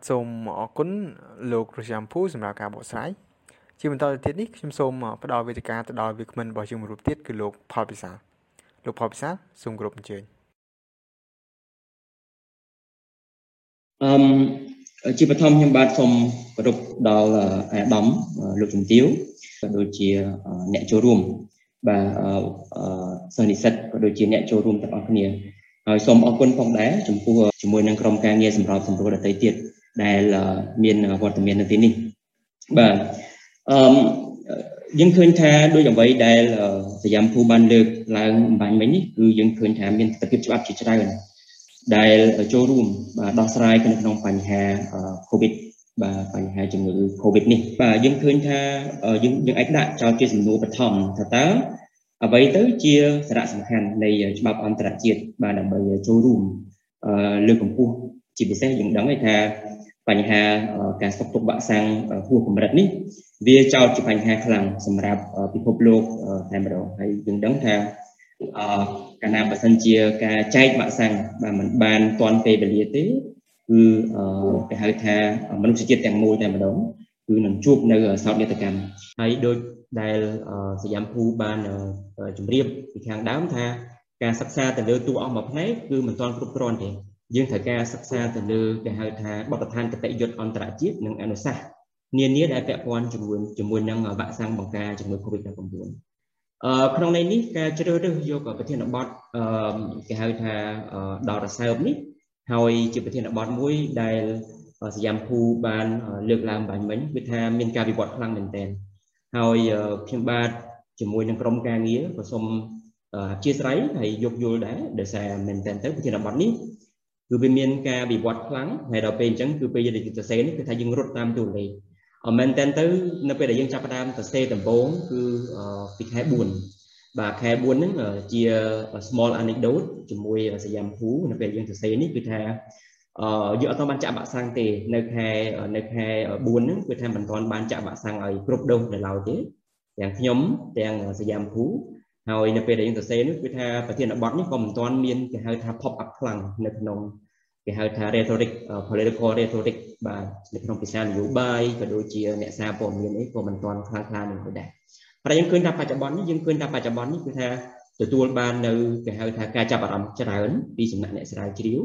បាទសូមអរគុណលោករស់យ៉ាំភូសម្រាប់ការបកស្រាយជាបន្តទៅទៀតនេះខ្ញុំសូមផ្ដល់វេទិកាទៅដល់វាគ្មិនរបស់យើងមួយរូបទៀតគឺលោកផលពិសាលោកផលពិសាសូមគោរពអញ្ជើញអឺជាបឋមខ្ញុំបាទសូមគោរពដល់អាដាមលោកជំទាវក៏ដូចជាអ្នកចូលរួមបាទសិស្សនិស្សិតក៏ដូចជាអ្នកចូលរួមទាំងអស់គ្នាហើយសូមអរគុណផងដែរចំពោះជាមួយនឹងក្រុមការងារសម្រាប់សម្រួលដទៃទៀត ដែលមានវត្តមាននៅទីនេះបាទអឺយើងឃើញថាដូចអ្វីដែលសយាមភូបានលើកឡើងអំបញ្ញមិញនេះគឺយើងឃើញថាមានទស្សនវិជ្ជាច្បាប់ជាច្រើនដែលចូលរួមបាទដោះស្រាយក្នុងបញ្ហា COVID បាទបញ្ហាជំងឺ COVID នេះបាទយើងឃើញថាយើងយើងអាចដាក់ចោលជាសំណួរបឋមថាតើអ្វីទៅជាសារៈសំខាន់នៃច្បាប់អន្តរជាតិបាទដើម្បីចូលរួមលើកកម្ពស់ជាពិសេសយើងដឹងថា បញ្ហាការស្តុកទុកវាក់សាំងហួសកម្រិតនេះវាចោទជាបញ្ហាខ្លាំងសម្រាប់ពិភពលោកតែម្ដងហើយយើងដឹងថាអឺកាលណាបើសិនជាការចែកវាក់សាំងបាទมันបានទាន់ពេលវេលាទេគឺគេហៅថាមនុស្សជាតិទាំងមូលតែម្ដងគឺនឹងជួបនៅសោកនាដកម្មហើយដូចដែលសយាមភូបានជម្រាបពីខាងដើមថាការសិក្សាទៅលើតួអង្គមួយផ្នែកគឺមិនទាន់គ្រប់គ្រាន់ទេ យើងត្រូវការសិក្សាទៅលើគេហៅថាបទដ្ឋានគតិយុត្តអន្តរជាតិនិងអនុសាសន៍នានាដែលពាក់ព័ន្ធជាមួយជាមួយនឹងវ៉ាក់សាំងបង្ការជំងឺ Covid-19 អឺក្នុងន័យនេះការជ្រើសរើសយកប្រធានបទអឺគេហៅថាដល់រសើបនេះហើយជាប្រធានបទមួយដែលសយាមភូបានលើកឡើងបាញ់មិញគឺថាមានការវិវត្តខ្លាំងមែនទែនហើយខ្ញុំបាទជាមួយនឹងក្រុមការងារក៏សូមអធិស្ឋានហើយយោគយល់ដែរដោយសារមែនទែនទៅប្រធានបទនេះ គឺវាមានការវិវត្តខ្លាំងហើយដល់ពេលអញ្ចឹងគឺពេលយើងសរសេរនេះគឺថាយើងរត់តាមតួលេខអមែនតើទៅនៅពេលដែលយើងចាប់ផ្ដើមសរសេរដំបូងគឺពីខែ4បាទខែ4ហ្នឹងជា small anecdote ជាមួយសយាមភូនៅពេលយើងសរសេរនេះគឺថាអឺយើងអត់ទាន់បានចាក់វ៉ាក់សាំងទេនៅខែនៅខែ4ហ្នឹងគឺថាមិនទាន់បានចាក់វ៉ាក់សាំងឲ្យគ្រប់ដូសនៅឡើយទេទាំងខ្ញុំទាំងសយាមភូ ហើយនៅពេលដែលយើងសរសេរនេះគឺថាប្រធានបទនេះក៏មិនទាន់មានគេហៅថា pop up ខ្លាំងនៅក្នុងគេហៅថា rhetoric political rhetoric បាទនៅក្នុងភាសានយោបាយក៏ដូចជាអ្នកសារព័ត៌មាននេះក៏មិនទាន់ខ្លាំងខ្លានឹងដែរតែយើងឃើញថាបច្ចុប្បន្ននេះយើងឃើញថាបច្ចុប្បន្ននេះគឺថាទទួលបាននៅគេហៅថាការចាប់អារម្មណ៍ច្រើនពីសំណាក់អ្នកស្រាវជ្រាវ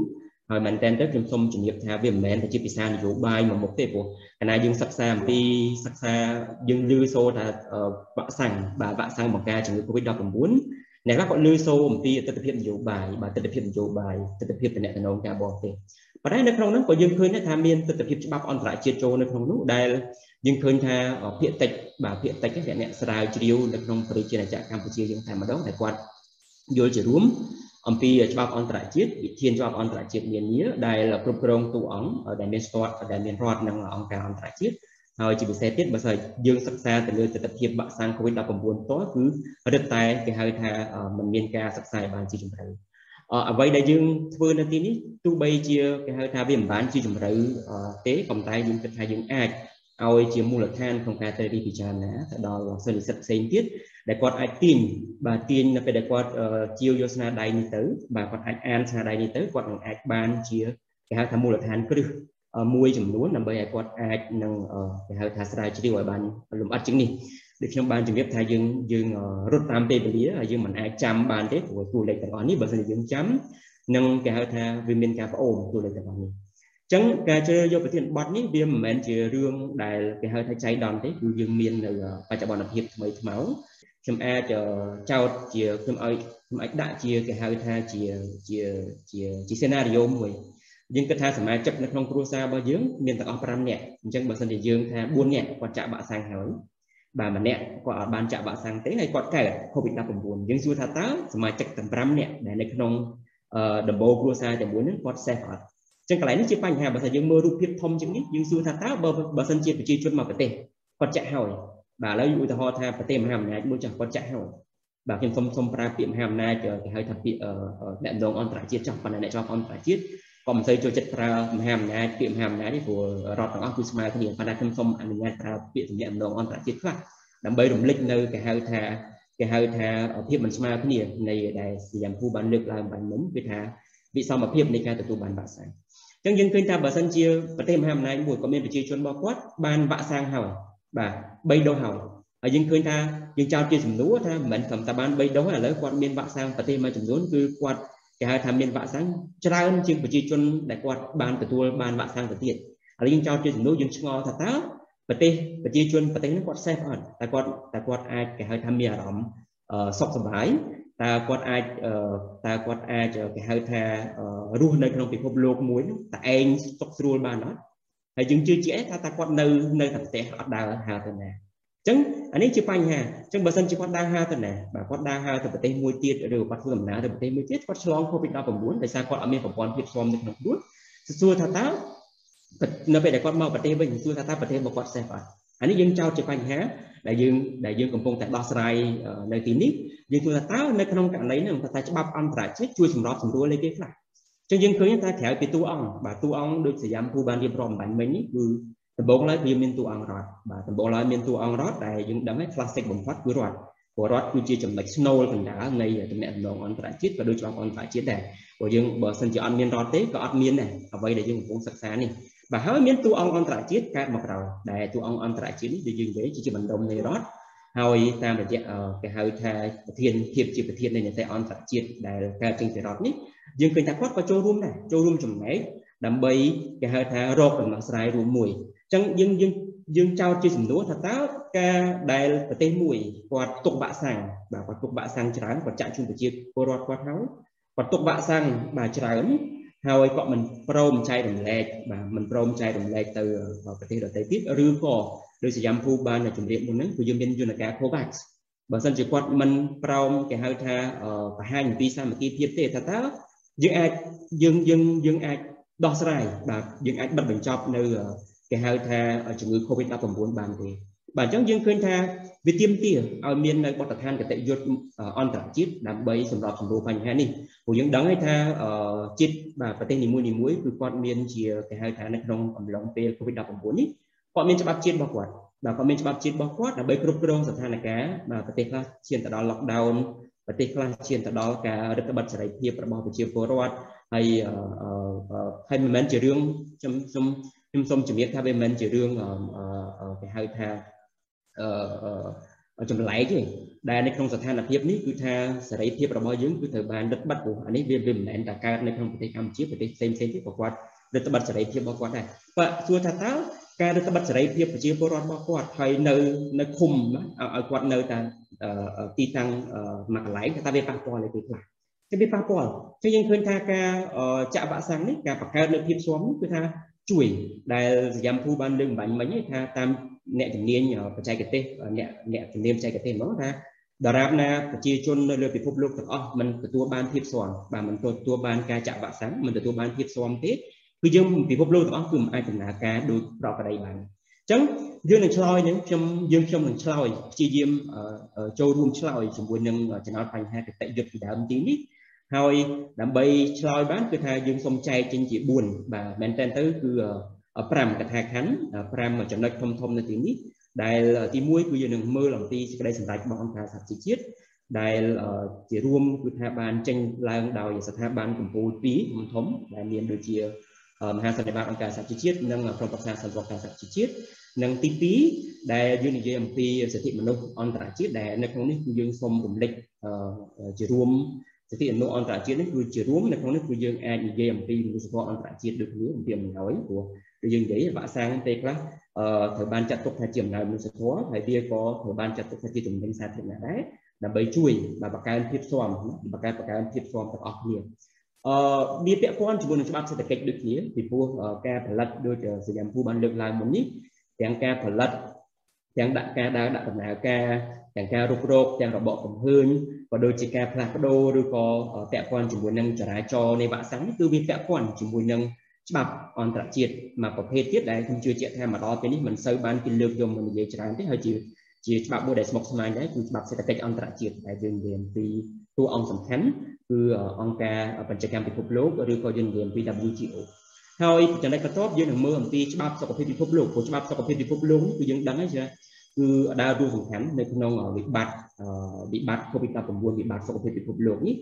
ហើយមែនតើទៅខ្ញុំសូមជំរាបថាវាមិនមែនតែជាភាសានយោបាយមួយមុខទេព្រោះកាលណាយើងសិក្សាអំពីសិក្សាយើងឮសូរថាវ៉ាក់សាំងបាទវ៉ាក់សាំងបង្ការជំងឺ Covid-19 អ្នកខ្លះគាត់លើសូអំពីទស្សនវិជ្ជានយោបាយបាទទស្សនវិជ្ជានយោបាយទស្សនវិជ្ជាតំណែងការបរទេសប៉ុន្តែនៅក្នុងនោះក៏យើងឃើញថាមានទស្សនវិជ្ជាច្បាប់អន្តរជាតិចូលនៅក្នុងនោះដែលយើងឃើញថាភាគតិចបាទភាគតិចអ្នកស្រាវជ្រាវនៅក្នុងប្រជាណាចក្រកម្ពុជាយើងតែម្ដងតែគាត់យល់ជារួម អំពីច្បាប់អន្តរជាតិវិធានច្បាប់អន្តរជាតិនានាដែលគ្រប់គ្រងតួអង្គដែលមានស្ទាត់ដែលមានរដ្ឋនិងអង្គការអន្តរជាតិហើយជាពិសេសទៀតបើសិនយើងសិក្សាទៅលើទស្សនវិជ្ជាបាក់សាំង COVID-19 តគឺរឹតតែគេហៅថាมันមានការសិក្សាបានជាជ្រៅអ្វីដែលយើងធ្វើនៅទីនេះទោះបីជាគេហៅថាវាមិនបានជាជ្រៅទេប៉ុន្តែយើងគិតថាយើងអាច ឲ្យជាមូលដ្ឋានក្នុងការទៅរីពិចារណាទៅដល់សិស្សនិស្សិតផ្សេងទៀតដែលគាត់អាចទាញបាទទាញនៅពេលដែលគាត់ជាវយកស្នាដៃនេះទៅបាទគាត់អាចអានស្នាដៃនេះទៅគាត់នឹងអាចបានជាគេហៅថាមូលដ្ឋានគ្រឹះមួយចំនួនដើម្បីឲ្យគាត់អាចនឹងគេហៅថាស្រាវជ្រាវឲ្យបានលម្អិតជាងនេះដូចខ្ញុំបានជម្រាបថាយើងយើងរត់តាមពេលវេលាហើយយើងមិនអាចចាំបានទេព្រោះតួលេខទាំងអស់នេះបើមិនយើងចាំនឹងគេហៅថាវាមានការប្អូនតួលេខទាំងអស់នេះអញ្ចឹងការជ្រើសយកប្រធានបទនេះវាមិនមែនជារឿងដែលគេហៅថាចៃដន្យទេគឺយើងមាននៅបច្ចុប្បន្នភាពថ្មីថ្មោងខ្ញុំអាចចោតជាខ្ញុំឲ្យខ្ញុំអាចដាក់ជាគេហៅថាជាជាជាជាសេណារីយ៉ូមួយយើងគិតថាសមាជិកនៅក្នុងគ្រួសាររបស់យើងមានទាំងអស់5នាក់អញ្ចឹងបើសិនជាយើងថា4នាក់គាត់ចាក់វ៉ាក់សាំងហើយបាទម្នាក់គាត់អត់បានចាក់វ៉ាក់សាំងទេហើយគាត់កើត COVID-19 យើងសួរថាតើសមាជិកទាំង5នាក់ដែលនៅក្នុងដំបូលគ្រួសារទាំង4ហ្នឹងគាត់ safe អត់អញ្ចឹងកន្លែងនេះជាបញ្ហាបើថាយើងមើលរូបភាពធំជាងនេះយើងសួរថាតើបើបើសិនជាប្រជាជនមកប្រទេសគាត់ចាក់ហើយបាទឥឡូវឧទាហរណ៍ថាប្រទេសមហាអំណាចមួយចាស់គាត់ចាក់ហើយបាទខ្ញុំសូមសូមប្រើពាក្យមហាអំណាចគេហៅថាពាក្យអ្នកដងអន្តរជាតិចង់ប៉ុន្តែអ្នកជាប់អន្តរជាតិក៏មិនសូវចូលចិត្តប្រើមហាអំណាចពាក្យមហាអំណាចនេះព្រោះរដ្ឋទាំងអស់គឺស្មើគ្នាប៉ុន្តែខ្ញុំសូមអនុញ្ញាតប្រើពាក្យសម្ដែងដងអន្តរជាតិខ្លះដើម្បីរំលឹកនៅគេហៅថាគេហៅថាភាពមិនស្មើគ្នានៃដែលសយាមភូបានលើកឡើងបានមុនគឺថាវិសមភាពនៃការទទួលបានវ៉ាក់សាំង អអញ្ចឹងយើងឃើញថាបើសិនជាប្រទេសមហាអំណាចមួយក៏មានប្រជាជនរបស់គាត់បានវាក់សាំងហើយបាទ3ដុសហើយហើយយើងឃើញថាយើងចោទជាសំណួរថាមិនមែនត្រឹមតែបាន3ដុសឥឡូវគាត់មានវាក់សាំងប្រទេសមួយចំនួនគឺគាត់គេហៅថាមានវាក់សាំងច្រើនជាងប្រជាជនដែលគាត់បានទទួលបានវាក់សាំងទៅទៀតឥឡូវយើងចោទជាសំណួរយើងឆ្ងល់ថាតើប្រទេសប្រជាជនប្រទេសហ្នឹងគាត់សេฟអត់តែគាត់តែគាត់អាចគេហៅថាមានអារម្មណ៍សុខសប្បាយ តើគាត់អាចតើគាត់អាចគេហៅថារស់នៅក្នុងពិភពលោកមួយតើឯងសុខស្រួលបានអត់ហើយយើងជឿជាក់ថាតើគាត់នៅនៅតែប្រទេសអត់ដើរហើរទៅណាអញ្ចឹងអានេះជាបញ្ហាអញ្ចឹងបើសិនជាគាត់ដើរហើរទៅណាបាទគាត់ដើរហើរទៅប្រទេសមួយទៀតឬគាត់ធ្វើដំណើរទៅប្រទេសមួយទៀតគាត់ឆ្លង COVID-19 ដោយសារគាត់អត់មានប្រព័ន្ធភាពស្មនៅក្នុងខ្លួនសួរថាតើនៅពេលដែលគាត់មកប្រទេសវិញសួរថាតើប្រទេសរបស់គាត់ safe អត់អានេះយើងចោទជាបញ្ហា ដែលយើងដែលយើងកំពុងតែដោះស្រាយនៅទីនេះយើងគិតថាតើនៅក្នុងករណីហ្នឹងថាច្បាប់អន្តរជាតិជួយសម្របសម្រួលឲ្យគេខ្លះអញ្ចឹងយើងឃើញថាក្រៅពីតួអង្គបាទតួអង្គដូចសយ៉ាំពូបានរៀបរាប់អំបញ្ញមិញនេះគឺដំបូងឡើយវាមានតួអង្គរដ្ឋបាទដំបូងឡើយមានតួអង្គរដ្ឋដែលយើងដឹងហើយ classic បំផុតគឺរដ្ឋព្រោះរដ្ឋគឺជាចំណុចស្នូលកណ្ដាលនៃតំណែងតំណងអន្តរជាតិក៏ដូចច្បាប់អន្តរជាតិដែរព្រោះយើងបើសិនជាអត់មានរដ្ឋទេក៏អត់មានដែរអ្វីដែលយើងកំពុងសិក្សានេះ បាទហើយមានតួអង្គអន្តរជាតិកើតមកក្រោយដែលតួអង្គអន្តរជាតិនេះដែលយើងនិយាយជាបណ្ដុំនៃរដ្ឋហើយតាមរយៈគេហៅថាប្រធានភាពជាប្រធាននៃនីតិអន្តរជាតិដែលកើតចេញពីរដ្ឋនេះយើងឃើញថាគាត់ក៏ចូលរួមដែរចូលរួមចំណែកដើម្បីគេហៅថារកដំណោះស្រាយរួមមួយអញ្ចឹងយើងយើងយើងចោទជាសំណួរថាតើការដែលប្រទេសមួយគាត់ទុកបាក់សាំងបាទគាត់ទុកបាក់សាំងច្រើនគាត់ចាក់ជូនប្រជាពលរដ្ឋគាត់ហើយគាត់ទុកបាក់សាំងបាទច្រើន ហើយគាត់មិនព្រមចែករំលែកបាទមិនព្រមចែករំលែកទៅប្រទេសដទៃទៀតឬក៏ដោយសយ៉ាំភូបានជម្រាបមុនហ្នឹងគឺយើងមានយន្តការ COVAX បើសិនជាគាត់មិនព្រមគេហៅថាបង្ហាញអំពីសាមគ្គីភាពទេថាតើយើងអាចយើងយើងយើងអាចដោះស្រាយបាទយើងអាចបិទបញ្ចប់នៅគេហៅថាជំងឺ Covid-19 បានទេ បាទអញ្ចឹងយើងឃើញថាវាទាមទារឲ្យមាននៅបទដ្ឋានគតិយុត្តអន្តរជាតិដើម្បីសម្របសម្រួលបញ្ហានេះព្រោះយើងដឹងហើយថាជាតិបាទប្រទេសនីមួយៗគឺគាត់មានជាគេហៅថានៅក្នុងអំឡុងពេល Covid-19 នេះគាត់មានច្បាប់ជាតិរបស់គាត់បាទគាត់មានច្បាប់ជាតិរបស់គាត់ដើម្បីគ្រប់គ្រងស្ថានភាពបាទប្រទេសខ្លះឈានទៅដល់ lockdown ប្រទេសខ្លះឈានទៅដល់ការរឹតបន្តឹងសេរីភាពរបស់ប្រជាពលរដ្ឋហើយហើយមិនមែនជារឿងខ្ញុំខ្ញុំខ្ញុំសូមជំរាបថាវាមិនមែនជារឿងគេហៅថាអឺ ចម្លែកទេដែលនៅក្នុងស្ថានភាពនេះគឺថាសេរីភាពរបស់យើងគឺត្រូវបានរឹតបន្តឹងព្រោះអានេះវាវាមិនមែនតែកើតនៅក្នុងប្រទេសកម្ពុជាប្រទេសផ្សេងផ្សេងទៀតក៏គាត់រឹតបន្តឹងសេរីភាពរបស់គាត់ដែរបើសួរថាតើការរឹតបន្តឹងសេរីភាពប្រជាពលរដ្ឋរបស់គាត់ហើយនៅនៅឃុំឲ្យគាត់នៅតែទីតាំងមួយកន្លែងថាវាប៉ះពាល់លើទីខ្លះគឺវាប៉ះពាល់ចឹងយើងឃើញថាការចាក់វ៉ាក់សាំងនេះការបង្កើតនៅភាពស្មនេះគឺថាជួយដែលសយ៉ាំភូបានលើកបំបញ្ញមិញថាតាម អ្នកជំនាញបច្ចេកទេសអ្នកអ្នកជំនាញបច្ចេកទេសហ្មងថាដរាបណាប្រជាជននៅលើពិភពលោកទាំងអស់មិនទទួលបានភាពស្មបាទមិនទទួលបានការចាក់វ៉ាក់សាំងមិនទទួលបានភាពស្មទេគឺយើងពិភពលោកទាំងអស់គឺមិនអាចដំណើរការដោយប្រក្រតីបានអញ្ចឹងយើងនឹងឆ្លើយនឹងខ្ញុំយើងខ្ញុំនឹងឆ្លើយព្យាយាមចូលរួមឆ្លើយជាមួយនឹងចំណោទបញ្ហាកតិយុត្តពីដើមទីនេះហើយដើម្បីឆ្លើយបានគឺថាយើងសូមចែកចេញជា4បាទមែនតើទៅគឺ 5កថាខណ្ឌ5ចំណុចធំធំនៅទីនេះដែលទី1គឺយើងនឹងមើលអំពីសេចក្តីសម្រេចរបស់អង្គការសហជីវជាតិដែលជារួមគឺថាបានចេញឡើងដោយស្ថាប័នកម្ពុជា2ធំធំដែលមានដូចជាមហាសន្និបាតអង្គការសហជីវជាតិនិងក្រុមប្រឹក្សាសន្តិសុខការសហជីវជាតិនិងទី2ដែលយើងនិយាយអំពីសិទ្ធិមនុស្សអន្តរជាតិដែលនៅក្នុងនេះគឺយើងសូមរំលឹកជារួមសិទ្ធិអនុអន្តរជាតិនេះគឺជារួមនៅក្នុងនេះគឺយើងអាចនិយាយអំពីមនុស្សធម៌អន្តរជាតិដូចគ្នាអំពីអំណោយព្រោះ គឺយើងនិយាយវ៉ាក់សាំងពេលខ្លះត្រូវបានចាត់ទុកថាជាអំណោយមនុស្សធម៌ហើយវាក៏ត្រូវបានចាត់ទុកថាជាជំនាញសាធារណៈដែរដើម្បីជួយដល់បង្កើនភាពស្មបង្កើនបង្កើនភាពស្មទាំងអស់គ្នាអឺវាពាក់ព័ន្ធជាមួយនឹងច្បាប់សេដ្ឋកិច្ចដូចគ្នាពីព្រោះការផលិតដូចសញ្ញាភូបានលើកឡើងមុននេះទាំងការផលិតទាំងដាក់ការដើរដាក់ដំណើរការទាំងការរុករកទាំងរបបកំហើញក៏ដូចជាការផ្លាស់ប្ដូរឬក៏ពាក់ព័ន្ធជាមួយនឹងចរាចរណ៍នៃវ៉ាក់សាំងគឺវាពាក់ព័ន្ធជាមួយនឹង ច្បាប់អន្តរជាតិមួយប្រភេទទៀតដែលខ្ញុំជឿជាក់ថាមកដល់ពេលនេះមិនសូវបានគេលើកយកមកនិយាយច្រើនទេហើយជាជាច្បាប់មួយដែលស្មុគស្មាញដែរគឺច្បាប់សេដ្ឋកិច្ចអន្តរជាតិដែលយើងនិយាយអំពីតួអង្គសំខាន់គឺអង្គការបញ្ចកម្មពិភពលោកឬក៏យើងនិយាយអំពី WTO ហើយចំណុចបន្ទាប់យើងនឹងមើលអំពីច្បាប់សុខភាពពិភពលោកព្រោះច្បាប់សុខភាពពិភពលោកគឺយើងដឹងហើយថាគឺដើរតួសំខាន់នៅក្នុងវិបត្តិវិបត្តិ COVID-19 វិបត្តិសុខភាពពិភពលោកនេះ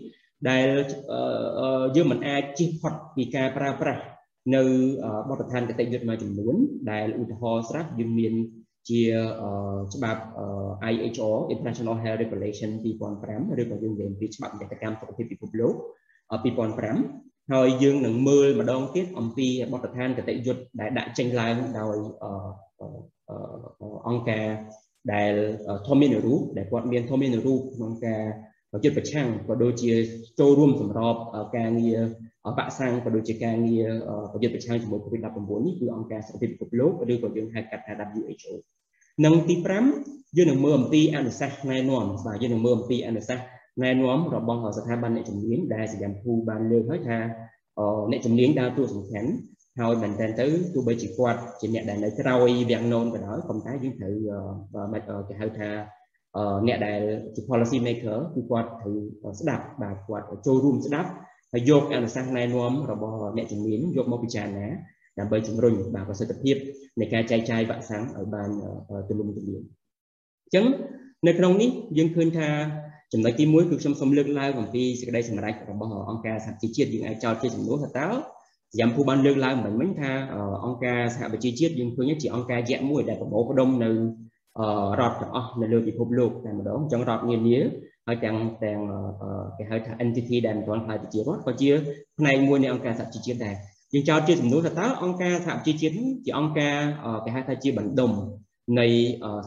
ដែលយើងមិនអាចជិះផុតពីការប្រើប្រាស់ នៅបទដ្ឋានគតិយុត្តមួយចំនួន ដែលឧទាហរណ៍ស្រាប់យើងមានជាច្បាប់ IHO International Health Regulation 2005ឬក៏យើងនិយាយពីច្បាប់និតិកម្មសុខភាពពិភពលោក2005ហើយយើងនឹងមើលម្ដងទៀតអំពីបទដ្ឋានគតិយុត្តដែលដាក់ចេញឡើងដោយអង្គការដែលធម្មមានរូបដែលគាត់មានធម្មមានរូបក្នុងការយុទ្ធប្រឆាំងក៏ដូចជាចូលរួមសម្របការងារ បាក់សាំងក៏ដូចជាការងារប្រយុទ្ធប្រឆាំងជាមួយ COVID-19 នេះគឺអង្គការសុខភាពពិភពលោកឬក៏យើងហៅកាត់ថា WHO និងទី5យើងនឹងមើលអំពីអនុសាសន៍ណែនាំបាទយើងនឹងមើលអំពីអនុសាសន៍ណែនាំរបស់ស្ថាប័នអ្នកជំនាញដែលសញ្ញាភូបានលើកហើយថាអ្នកជំនាញដើរតួសំខាន់ហើយមែនតើទៅទោះបីជាគាត់ជាអ្នកដែលនៅក្រោយវាំងណូនក៏ដោយប៉ុន្តែយើងត្រូវគេហៅថាអ្នកដែលជា policy maker គឺគាត់ត្រូវស្ដាប់បាទគាត់ចូលរួមស្ដាប់ ហើយយកអនុសាសន៍ណែនាំរបស់អ្នកជំនាញយកមកពិចារណាដើម្បីជំរុញបាទប្រសិទ្ធភាពនៃការចែកចាយវ៉ាក់សាំងឲ្យបានទូលំទូលាយអញ្ចឹងនៅក្នុងនេះយើងឃើញថាចំណុចទី1គឺខ្ញុំសូមលើកឡើងអំពីសេចក្តីសម្រេចរបស់អង្គការសហជីវជាតិយើងអាចចោទជាចំនួនថាតើយ៉ាងពូបានលើកឡើងមិញមិញថាអង្គការសហប្រជាជាតិយើងឃើញជាអង្គការយៈមួយដែលប្រមូលផ្ដុំនៅរដ្ឋទាំងអស់នៅលើពិភពលោកតែម្ដងអញ្ចឹងរដ្ឋនានា ហើយទាំងទាំងគេហៅថា entity ដែលមិនទាន់ខ្លាយទៅជារដ្ឋក៏ជាផ្នែកមួយនៃអង្គការសហជីវជាតិដែរយើងចោទជាសំណួរថាតើអង្គការសហជីវជាតិជាអង្គការគេហៅថាជាបណ្ដុំនៃ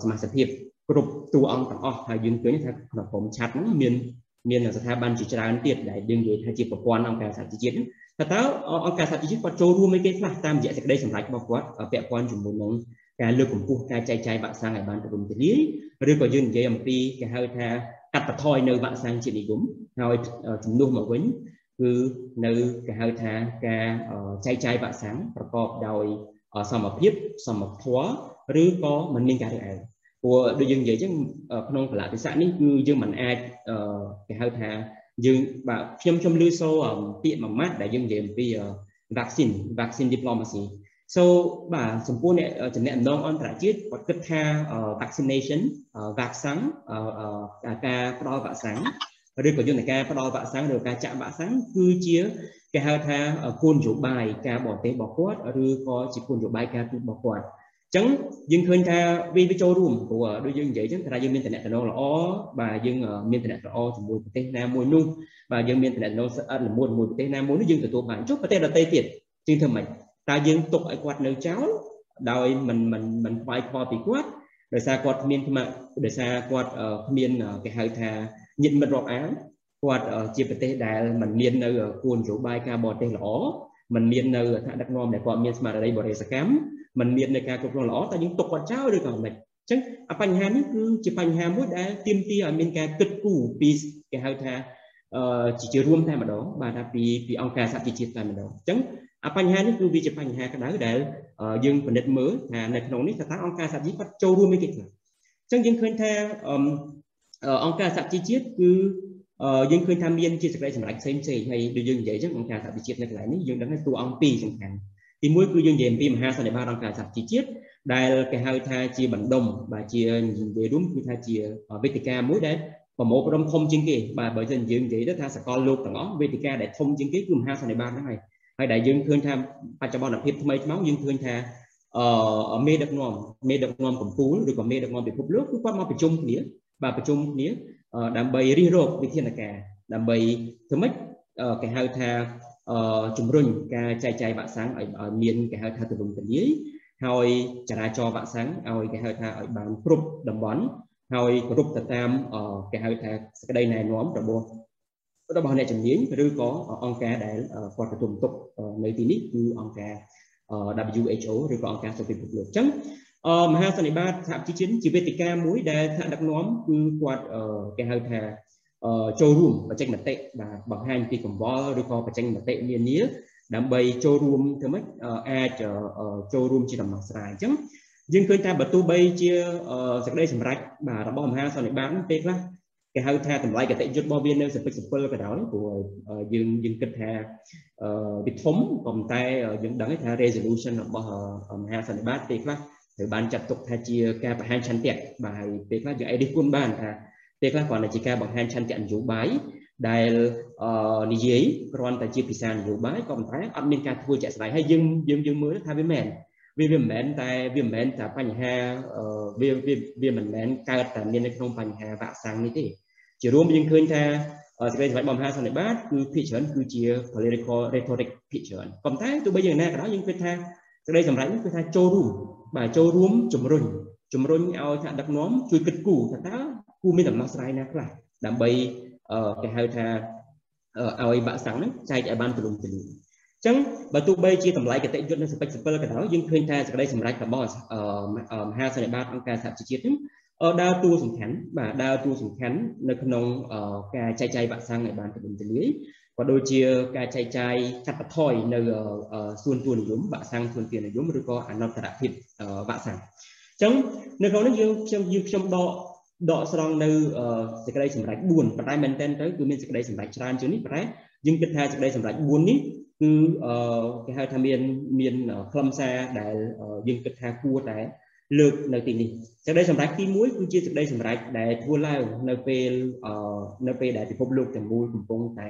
សមាជិកគ្រប់តួអង្គទាំងអស់ហើយយើងឃើញថាក្នុងក្រុមឆាត់ហ្នឹងមានមានស្ថាប័នជាច្រើនទៀតដែលយើងនិយាយថាជាប្រព័ន្ធអង្គការសហជីវជាតិថាតើអង្គការសហជីវជាតិគាត់ចូលរួមឯគេខ្លះតាមរយៈសេចក្តីសម្រេចរបស់គាត់ពាក់ព័ន្ធជាមួយនឹងការលើកកម្ពស់ការចែកចាយវ៉ាក់សាំងឲ្យបានទូលំទូលាយឬក៏យើងនិយាយអំពីគេហៅថា កាត់បន្ថយនៅវ៉ាក់សាំងជាតិនិយមហើយជំនួសមកវិញគឺនៅគេហៅថាការចែកចាយវ៉ាក់សាំងប្រកបដោយសមភាពសមធម៌ឬក៏មិនមានការរើសអើងព្រោះដូចយើងនិយាយចឹងក្នុងកលៈទេសៈនេះគឺយើងមិនអាចគេហៅថាយើងបាទខ្ញុំខ្ញុំឮសូពាក្យមួយម៉ាត់ដែលយើងនិយាយអំពី vaccine vaccine diplomacy so បាទចំពោះអ្នកចំណាក់ម្ដងអន្តរជាតិគាត់គិតថា vaccination វ៉ាក់សាំងការផ្ដល់វ៉ាក់សាំងឬក៏យន្តការផ្ដល់វ៉ាក់សាំងឬការចាក់វ៉ាក់សាំងគឺជាគេហៅថាគោលនយោបាយការបរទេសរបស់គាត់ឬក៏ជាគោលនយោបាយការទូតរបស់គាត់អញ្ចឹងយើងឃើញថាវាវាចូលរួមព្រោះដូចយើងនិយាយអញ្ចឹងថាយើងមានតំណែងល្អបាទយើងមានតំណែងល្អជាមួយប្រទេសណាមួយនោះបាទយើងមានតំណែងស្អិតល្មួតមួយប្រទេសណាមួយនោះយើងទទួលបានចុះប្រទេសដទៃទៀតជាងធ្វើម៉េច តើយើងទុកឲ្យគាត់នៅចោលដោយមិនមិនមិនខ្វាយខ្វល់ពីគាត់ដោយសារគាត់គ្មានខ្មាក់ដោយសារគាត់គ្មានគេហៅថាញាតិមិត្តរាប់អានគាត់ជាប្រទេសដែលមិនមាននៅគោលនយោបាយការបរទេសល្អមិនមាននៅថាដឹកនាំដែលគាត់មានស្មារតីបរិសកម្មមិនមាននៅការគ្រប់គ្រងល្អតើយើងទុកគាត់ចោលឬក៏មិនអញ្ចឹងបញ្ហានេះគឺជាបញ្ហាមួយដែលទាមទារឲ្យមានការគិតគូរពីគេហៅថាជាជារួមតែម្ដងបាទថាពីពីអង្គការសហជីវជាតិតែម្ដងអញ្ចឹង បញ្ហានេះគឺវាជាបញ្ហាក្តៅដែលយើងពិនិត្យមើលថានៅក្នុងនេះតើអង្គការសហជីវគាត់ចូលរួមឯគេខ្លះអញ្ចឹងយើងឃើញថាអង្គការសហជីវជាតិគឺយើងឃើញថាមានជាសេចក្តីសម្រេចផ្សេងផ្សេងហើយដូចយើងនិយាយចឹងអង្គការសហជីវជាតិនៅកន្លែងនេះយើងដឹងថាតួអង្គពីរសំខាន់ទីមួយគឺយើងនិយាយអំពីមហាសន្និបាតអង្គការសហជីវជាតិដែលគេហៅថាជាបណ្ដុំបាទជានិយាយរួមគឺថាជាវេទិកាមួយដែលប្រមូលផ្ដុំធំជាងគេបាទបើមិនយើងនិយាយទៅថាសកលលោកទាំងអស់វេទិកាដែលធំជាងគេគឺមហាសន្និបាតហ្នឹងហើយ ហើយដែលយើងឃើញថាបច្ចុប្បន្នភាពថ្មីថ្មោងយើងឃើញថាអឺមេដឹកនាំមេដឹកនាំកម្ពុជាឬក៏មេដឹកនាំពិភពលោកគឺគាត់មកប្រជុំគ្នាបាទប្រជុំគ្នាដើម្បីរិះរកវិធានការដើម្បីធ្វើម៉េចគេហៅថាជំរុញការចែកចាយវ៉ាក់សាំងឲ្យមានគេហៅថាទូលំទូលាយហើយចរាចរវ៉ាក់សាំងឲ្យគេហៅថាឲ្យបានគ្រប់តំបន់ហើយគ្រប់ទៅតាមគេហៅថាសក្តីណែនាំរបស់ របស់អ្នកជំនាញឬក៏អង្គការដែលគាត់ទទួលបន្ទុកនៅទីនេះគឺអង្គការ WHO ឬក៏អង្គការសុខភាពលោកអញ្ចឹងមហាសន្និបាតសហជីវជាតិជាវេទិកាមួយដែលថ្នាក់ដឹកនាំគឺគាត់គេហៅថាចូលរួមបញ្ចេញមតិបាទបង្ហាញពីកង្វល់ឬក៏បញ្ចេញមតិនានាដើម្បីចូលរួមធ្វើម៉េចអាចចូលរួមជាដំណោះស្រាយអញ្ចឹងយើងឃើញថាបើទោះបីជាសេចក្តីសម្រេចបាទរបស់មហាសន្និបាតពេលខ្លះ គេហៅថាតម្លៃកតិយុត្តរបស់វានៅសពិចសពិលក៏ដោយព្រោះយើងយើងគិតថាវាធំប៉ុន្តែយើងដឹងថា resolution របស់មហាសន្និបាតពេលខ្លះត្រូវបានចាត់ទុកថាជាការបង្ហាញឆន្ទៈបាទហើយពេលខ្លះយើងអាចរិះគន់បានថាពេលខ្លះគ្រាន់តែជាការបង្ហាញឆន្ទៈនយោបាយដែលនិយាយគ្រាន់តែជាភាសានយោបាយក៏ប៉ុន្តែអត់មានការធ្វើជាក់ស្ដែងហើយយើងយើងយើងមើលថាវាមែនវាវាមិនមែនតែវាមិនមែនតែបញ្ហាវាវាវាមិនមែនកើតតែមាននៅក្នុងបញ្ហាវាក់សាំងនេះទេ ជារួមយើងឃើញថាសេចក្តីសម្រេចរបស់មហាសន្និបាតគឺភាគច្រើនគឺជា political rhetoric ភាគច្រើនប៉ុន្តែទោះបីយ៉ាងណាក៏ដោយយើងគិតថាសេចក្តីសម្រេចនេះគឺថាចូលរួមបាទចូលរួមជំរុញជំរុញឲ្យថាដឹកនាំជួយគិតគូរថាតើគូមានដំណោះស្រាយណាខ្លះដើម្បីគេហៅថាឲ្យបាក់សាំងហ្នឹងចែកឲ្យបានទូលំទូលាយអញ្ចឹងបើទោះបីជាតម្លៃកតិយុត្តនៅសពេចសិពិលក៏ដោយយើងឃើញថាសេចក្តីសម្រេចរបស់មហាសន្និបាតអង្គការសហជីវជាតិហ្នឹង ដើរតួសំខាន់បាទដើរតួសំខាន់នៅក្នុងការចែកចាយវាក់សាំងឲ្យបានទូលំទូលាយក៏ដូចជាការចែកចាយកាត់បន្ថយនៅសួនទួនិយមវាក់សាំងសួនទួនិយមឬក៏អនុត្តរភាពវាក់សាំងអញ្ចឹងនៅក្នុងនេះយើងខ្ញុំយើងខ្ញុំដកដកស្រង់នៅសេចក្តីសម្រេច4ប៉ុន្តែមែនតើទៅគឺមានសេចក្តីសម្រេចច្រើនជាងនេះប៉ុន្តែយើងគិតថាសេចក្តីសម្រេច4នេះគឺគេហៅថាមានមានខ្លឹមសារដែលយើងគិតថាគួរតែ លើកនៅទីនេះសេចក្តីសម្រេចទី1គឺជាសេចក្តីសម្រេចដែលធ្វើឡើងនៅពេលនៅពេលដែលពិភពលោកទាំងមូលកំពុងតែ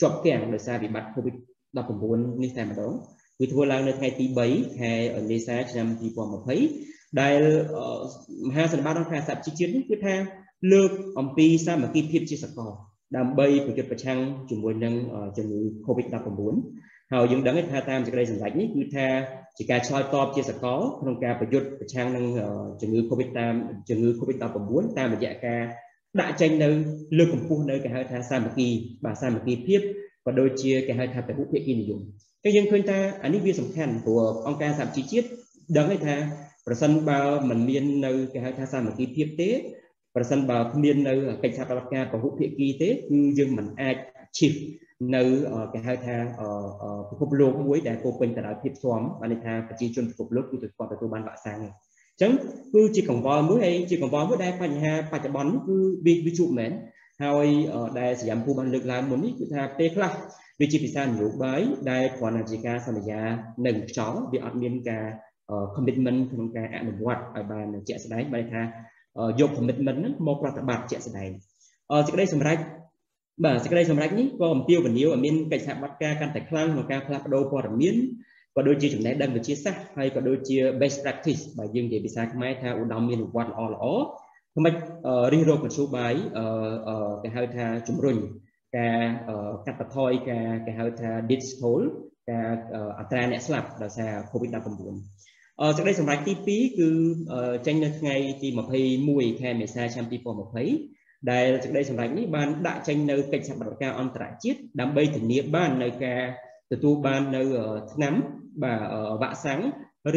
ជាប់គាំងដោយសារវិបត្តិ COVID-19 នេះតែម្ដងគឺធ្វើឡើងនៅថ្ងៃទី3ខែមេសាឆ្នាំ2020ដែលមហាសន្និបាតអង្គការសហជីវជាតិនេះគឺថាលើកអំពីសាមគ្គីភាពជាសកលដើម្បីប្រយុទ្ធប្រឆាំងជាមួយនឹងជំងឺ COVID-19 ហើយយើងដឹងថាតាមសេចក្តីសម្រេចនេះគឺថា ជាការឆ្លើយតបជាសកលក្នុងការប្រយុទ្ធប្រឆាំងនឹងជំងឺ COVID តាមជំងឺ COVID-19 តាមរយៈការដាក់ចេញនៅលើកកម្ពស់នៅគេហៅថាសាមគ្គីបាទសាមគ្គីភាពក៏ដូចជាគេហៅថាពហុភាគីនិយមតែយើងឃើញថាអានេះវាសំខាន់ព្រោះអង្គការសហជីវជាតិដឹងហើយថាប្រសិនបើมันមាននៅគេហៅថាសាមគ្គីភាពទេប្រសិនបើគ្មាននៅកិច្ចសហប្រតិការពហុភាគីទេគឺយើងមិនអាចឈិះ នៅគេហៅថាពិភពលោកមួយដែលពោពេញទៅដោយភាពស្មបានន័យថាប្រជាជនពិភពលោកគឺគាត់ទទួលបានវ៉ាក់សាំងអញ្ចឹងគឺជាកង្វល់មួយហើយជាកង្វល់មួយដែលបញ្ហាបច្ចុប្បន្នគឺវាវាជួបមែនហើយដែលសយាមពូបានលើកឡើងមុននេះគឺថាពេលខ្លះវាជាភាសានយោបាយដែលគ្រាន់តែជាការសន្យានឹងខ្យល់វាអត់មានការ commitment ក្នុងការអនុវត្តឲ្យបានជាក់ស្ដែងបានថាយក commitment ហ្នឹងមកប្រតិបត្តិជាក់ស្ដែងសេចក្តីសម្រេច បាទសេចក្តីសម្រេចនេះក៏អំពាវនាវឲ្យមានកិច្ចសហប្រតិការកាន់តែខ្លាំងក្នុងការផ្លាស់ប្ដូរព័ត៌មានក៏ដូចជាចំណេះដឹងវិទ្យាសាស្ត្រហើយក៏ដូចជា best practice បើយើងនិយាយភាសាខ្មែរថាឧត្តមមានវត្តល្អល្អមិនរិះរោបមធ្យោបាយគេហៅថាជំរុញការកាត់បន្ថយការគេហៅថា digital ការអត្រាអ្នកស្លាប់ដោយសារ COVID-19 សេចក្តីសម្រេចទី2គឺចេញនៅថ្ងៃទី21ខែមេសាឆ្នាំ2020 ដែលសេចក្តីសម្រេចនេះបានដាក់ចេញនៅកិច្ចសហប្រតិការអន្តរជាតិដើម្បីធានាបាននៅការទទួលបាននៅឆ្នាំបាទវ៉ាក់សាំង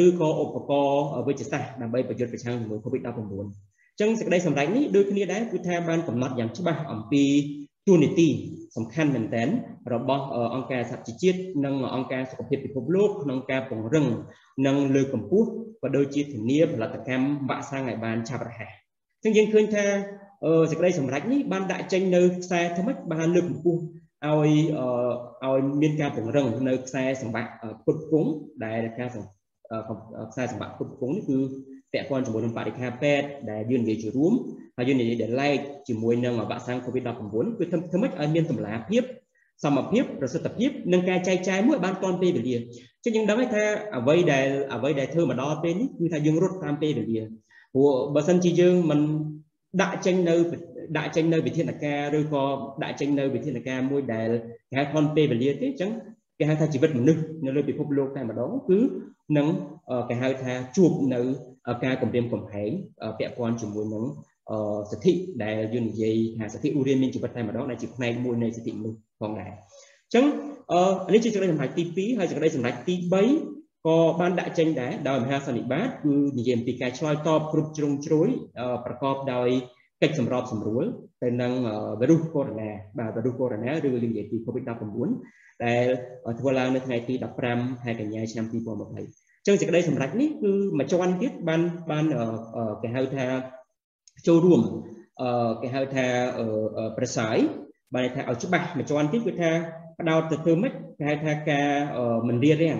ឬក៏ឧបករណ៍វិទ្យាសាស្ត្រដើម្បីប្រយុទ្ធប្រឆាំងជាមួយ COVID-19 អញ្ចឹងសេចក្តីសម្រេចនេះដូចគ្នាដែរគឺថាបានកំណត់យ៉ាងច្បាស់អំពីទូនីតិសំខាន់មែនទែនរបស់អង្គការសហជីវជាតិនិងអង្គការសុខភាពពិភពលោកក្នុងការពង្រឹងនិងលើកកម្ពស់ក៏ដូចជាធានាផលិតកម្មវ៉ាក់សាំងឲ្យបានឆាប់រហ័សអញ្ចឹងយើងឃើញថា សេចក្តីសម្រេចនេះបានដាក់ចេញនៅខ្សែថ្មិចបានលើកកម្ពស់ឲ្យឲ្យមានការពង្រឹងនៅខ្សែសម្បត្តិពុតគង់ដែលការខ្សែសម្បត្តិពុតគង់នេះគឺពាក់ព័ន្ធជាមួយនឹងបរិខាពេទ្យដែលយើងនិយាយជារួមហើយយើងនិយាយដែលឡែកជាមួយនឹងវ៉ាក់សាំង COVID-19 គឺធ្វើធ្វើម៉េចឲ្យមានតម្លាភាពសមភាពប្រសិទ្ធភាពនិងការចែកចាយមួយបានទាន់ពេលវេលាចឹងយើងដឹងថាអ្វីដែលអ្វីដែលធ្វើមកដល់ពេលនេះគឺថាយើងរត់តាមពេលវេលាព្រោះបើសិនជាយើងមិន ដាក់ចេញនៅដាក់ចេញនៅវិធានការឬក៏ដាក់ចេញនៅវិធានការមួយដែលគេហៅថនពេលវេលាទេអញ្ចឹងគេហៅថាជីវិតមនុស្សនៅលើពិភពលោកតែម្ដងគឺនឹងគេហៅថាជួបនៅការគម្រាមកំហែងពាក់ព័ន្ធជាមួយនឹងសិទ្ធិដែលយើងនិយាយថាសិទ្ធិឧរានមានជីវិតតែម្ដងដែលជាផ្នែកមួយនៃសិទ្ធិមនុស្សផងដែរអញ្ចឹងនេះជាសេចក្តីសម្រេចទី2ហើយសេចក្តីសម្រេចទី3 ក៏បានដាក់ចេញដែរដោយមហាសន្និបាតគឺនិយាយអំពីការឆ្លើយតបគ្រប់ជ្រុងជ្រោយប្រកបដោយកិច្ចសម្របសម្រួលទៅនឹងវីរុសកូវីដ -19 បាទវីរុសកូវីដ -19 ឬយើងនិយាយពី COVID-19 ដែលធ្វើឡើងនៅថ្ងៃទី15ខែកញ្ញាឆ្នាំ2020ចឹងសេចក្តីសម្រេចនេះគឺមួយជាន់ទៀតបានបានគេហៅថាចូលរួមគេហៅថាប្រសើរបានន័យថាឲ្យច្បាស់មួយជាន់ទៀតគឺថាផ្ដោតទៅធ្វើម៉េចគេហៅថាការមិនរៀបរៀង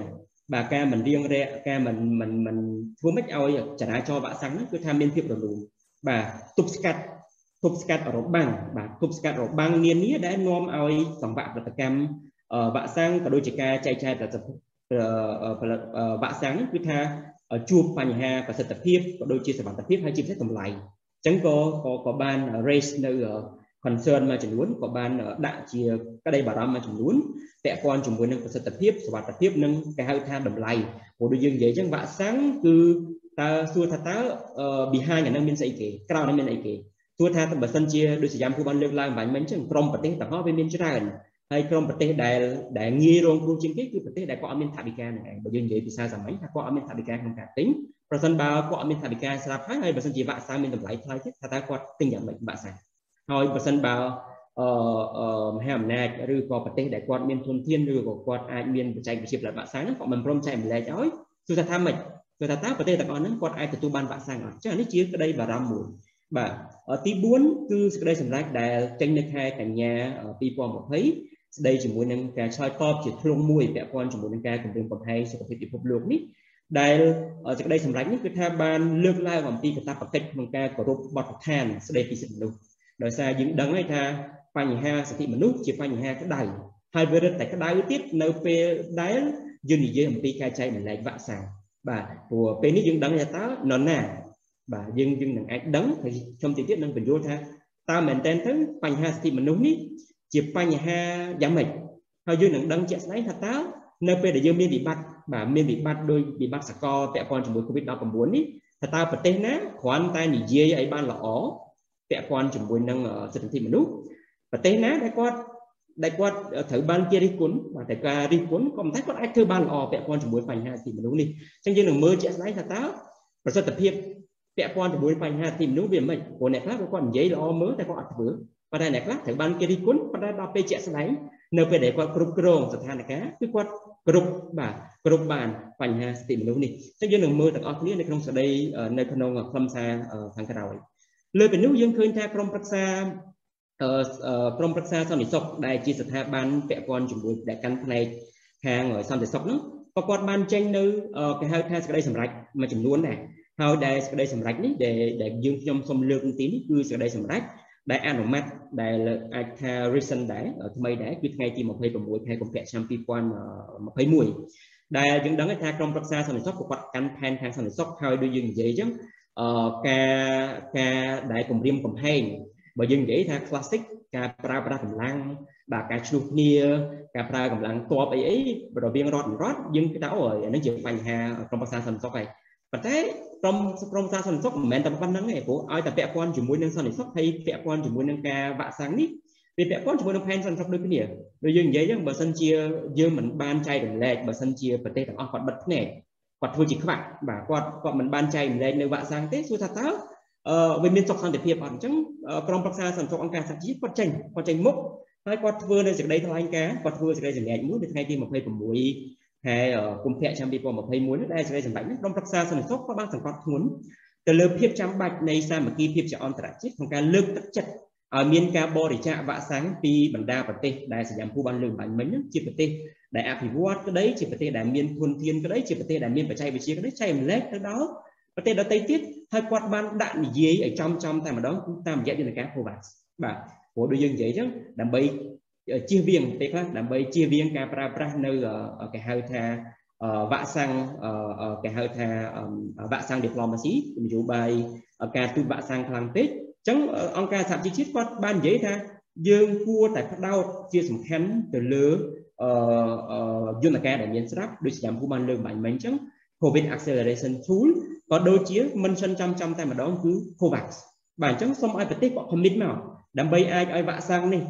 បាទការមិនរៀងរែកការមិនមិនមិនធ្វើម៉េចឲ្យចរាចរណ៍វាក់សាំងហ្នឹងគឺថាមានភាពរលូនបាទទប់ស្កាត់ទប់ស្កាត់របាំងបាទគប់ស្កាត់របាំងនានាដែលនាំឲ្យសង្វាក់ផលិតកម្មវ៉ាក់សាំងក៏ដូចជាការចែកចាយផលិតផលិតវ៉ាក់សាំងគឺថាជួបបញ្ហាប្រសិទ្ធភាពក៏ដូចជាសុវត្ថិភាពហើយជាពិសេសតម្លៃអញ្ចឹងក៏ក៏បាន raise នៅ concern មួយចំនួនក៏បានដាក់ជាក្តីបារម្ភមួយចំនួនពាក់ព័ន្ធជាមួយនឹងប្រសិទ្ធភាពសុវត្ថិភាពនិងគេហៅថាតម្លៃព្រោះដូចយើងនិយាយអញ្ចឹងវ៉ាក់សាំងគឺតើសួរថាតើ behind អានឹងមានស្អីគេក្រៅនឹងមានអីគេសួរថាបើសិនជាដូចសយាមគូបានលើកឡើងបាញ់មិញអញ្ចឹងក្រុមប្រទេសទាំងអស់វាមានច្រើនហើយក្រុមប្រទេសដែលដែលងាយរងគ្រោះជាងគេគឺប្រទេសដែលគាត់អត់មានថវិកានឹងឯងបើយើងនិយាយភាសាសាមញ្ញថាគាត់អត់មានថវិកាក្នុងការទិញប្រសិនបើគាត់អត់មានថវិកាស្រាប់ហើយហើយបើសិនជាវ៉ាក់សាំងមានតម្លៃថ្លៃទៀតថាតើគាត់ទិញយ៉ាងម៉េចវ៉ាក់សាំង ហើយបើសិនបើអឺមហាអំណាចឬក៏ប្រទេសដែលគាត់មានធនធានឬក៏គាត់អាចមានបច្ចេកវិទ្យាផលិតវ៉ាក់សាំងហ្នឹងគាត់មិនព្រមចែកម្លែកឲ្យគឺថាថាម៉េចគឺថាតើប្រទេសទាំងអស់ហ្នឹងគាត់អាចទទួលបានវ៉ាក់សាំងអត់ចានេះជាក្តីបារម្ភមួយបាទទី4គឺសេចក្តីសម្រេចដែលចេញនៅខែកញ្ញា2020ស្ដីជាមួយនឹងការឆ្លើយតបជាធ្លុងមួយពាក់ព័ន្ធជាមួយនឹងការគម្រាមកំហែងសុខភាពពិភពលោកនេះដែលសេចក្តីសម្រេចនេះគឺថាបានលើកឡើងអំពីកាតព្វកិច្ចក្នុងការគោរពបទដ្ឋានស្តីពីសិទ្ធិមនុស្ស ដោយសារយើងដឹងហើយថាបញ្ហាសិទ្ធិមនុស្សជាបញ្ហាក្តៅហើយវារឹតតែក្តៅទៀតនៅពេលដែលយើងនិយាយអំពីការចែកម្លែកវ៉ាក់សាំងបាទព្រោះពេលនេះយើងដឹងថាតើនរណាបាទយើងយើងនឹងអាចដឹងហើយខ្ញុំតិចទៀតនឹងបញ្យល់ថាតើមែនតើទៅបញ្ហាសិទ្ធិមនុស្សនេះជាបញ្ហាយ៉ាងម៉េចហើយយើងនឹងដឹងជាក់ស្ដែងថាតើនៅពេលដែលយើងមានវិបត្តិបាទមានវិបត្តិដោយវិបត្តិសកលពាក់ព័ន្ធជាមួយ COVID-19 នេះថាតើប្រទេសណាគ្រាន់តែនិយាយឲ្យបានល្អ ពាក់ព័ន្ធជាមួយនឹងសិទ្ធិមនុស្សប្រទេសណាដែលគាត់ដែលគាត់ត្រូវបានគេរិះគន់បាទតែការរិះគន់ក៏មិនតែគាត់អាចធ្វើបានល្អពាក់ព័ន្ធជាមួយបញ្ហាសិទ្ធិមនុស្សនេះអញ្ចឹងយើងនឹងមើលជាក់ស្ដែងថាតើប្រសិទ្ធភាពពាក់ព័ន្ធជាមួយបញ្ហាទីមនុស្សវាមិនព្រោះអ្នកខ្លះគាត់និយាយល្អមើលតែគាត់អត់ធ្វើប៉ុន្តែអ្នកខ្លះត្រូវបានគេរិះគន់ប៉ុន្តែដល់ពេលជាក់ស្ដែងនៅពេលដែលគាត់គ្រប់គ្រងស្ថានភាពគឺគាត់គ្រប់បាទគ្រប់បានបញ្ហាសិទ្ធិមនុស្សនេះអញ្ចឹងយើងនឹងមើលទាំងអស់គ្នានៅក្នុងសេចក្តីនៅក្នុងខ្លឹមសារខាងក្រោយ លើពីនោះយើងឃើញថាក្រមប្រឹក្សាក្រមប្រឹក្សាសន្តិសុខដែលជាស្ថាប័នពាក់ព័ន្ធជាមួយដែលកាន់ផ្នែកខាងសន្តិសុខហ្នឹងក៏គាត់បានចេញនៅគេហៅថាសេចក្តីសម្រេចមួយចំនួនដែរហើយដែលសេចក្តីសម្រេចនេះដែលដែលយើងខ្ញុំសូមលើកទីនេះគឺសេចក្តីសម្រេចដែលអនុម័តដែលអាចថា recent ដែរថ្មីដែរគឺថ្ងៃទី26ខែកុម្ភៈឆ្នាំ2021ដែលយើងដឹងថាក្រមប្រឹក្សាសន្តិសុខក៏គាត់កាន់ផែនខាងសន្តិសុខហើយដូចយើងនិយាយអញ្ចឹងអឺ ការការដែលគម្រាមកំហែងបើយើងនិយាយថា classic ការប្រើប្រាស់កម្លាំងបាទការឆ្លុះគ្នាការប្រើកម្លាំងទ័ពអីអីរវាងរដ្ឋនិងរដ្ឋយើងគិតថាអូអានេះជាបញ្ហាក្រមប្រឹក្សាសន្តិសុខហើយប៉ុន្តែក្រមក្រមសាសន្តិសុខមិនមែនតែប៉ុណ្្នឹងទេព្រោះឲ្យតែពាក់ព័ន្ធជាមួយនឹងសន្តិសុខហើយពាក់ព័ន្ធជាមួយនឹងការវាក់សាំងនេះវាពាក់ព័ន្ធជាមួយនឹងផែនសន្តិសុខដូចគ្នាដូចយើងនិយាយហ្នឹងបើសិនជាយើងមិនបានចែករំលែកបើសិនជាប្រទេសទាំងអស់គាត់បិទភ្នែក គាត់ធ្វើជាខ្វាក់បាទគាត់គាត់មិនបានចែករំលែកនៅវាក់សាំងទេសួរថាតើអឺវាមានសុខសន្តិភាពអត់អញ្ចឹងក្រមប្រឹក្សាសន្តិសុខអង្គការសហជីវគាត់ចេញគាត់ចេញមុខហើយគាត់ធ្វើនៅសេចក្តីថ្លែងការណ៍គាត់ធ្វើសេចក្តីសម្រេចមួយនៅថ្ងៃទី26ខែកុម្ភៈឆ្នាំ2021នេះដែលសេចក្តីសម្រេចនេះក្រុមប្រឹក្សាសន្តិសុខក៏បានសង្កត់ធ្ងន់ទៅលើភាពចាំបាច់នៃសាមគ្គីភាពជាអន្តរជាតិក្នុងការលើកទឹកចិត្តឲ្យមានការបរិច្ចាគវ៉ាក់សាំងពីបណ្ដាប្រទេសដែលសញ្ញាភូបានលើកបាញ់មិញជាប្រទេស ដែលអភិវឌ្ឍក្តីជាប្រទេសដែលមានធនធានក្តីជាប្រទេសដែលមានបច្ចេកវិទ្យាក្តីចែកម្លែកទៅដល់ប្រទេសដទៃទៀតហើយគាត់បានដាក់និយាយឲ្យចំចំតែម្ដងតាមរយៈយន្តការ COVAX បាទព្រោះដូចយើងនិយាយអញ្ចឹងដើម្បីជៀសវាងពេលខ្លះដើម្បីជៀសវាងការប្រើប្រាស់នៅគេហៅថាវ៉ាក់សាំងគេហៅថាវ៉ាក់សាំង diplomacy នយោបាយការទូតវ៉ាក់សាំងខ្លាំងពេកអញ្ចឹងអង្គការសហជីវជាតិគាត់បាននិយាយថាយើងគួរតែផ្ដោតជាសំខាន់ទៅលើ យន្តការដែលមានស្រាប់ដូចឆ្នាំគូបានលើកបាញ់មិញអញ្ចឹង COVID acceleration tool ក៏ដូចជាមិនសិនចំចំតែម្ដងគឺ COVAX បាទអញ្ចឹងសូមឲ្យប្រទេសគាត់ commit មកដើម្បីអាចឲ្យវ៉ាក់សាំងនេះ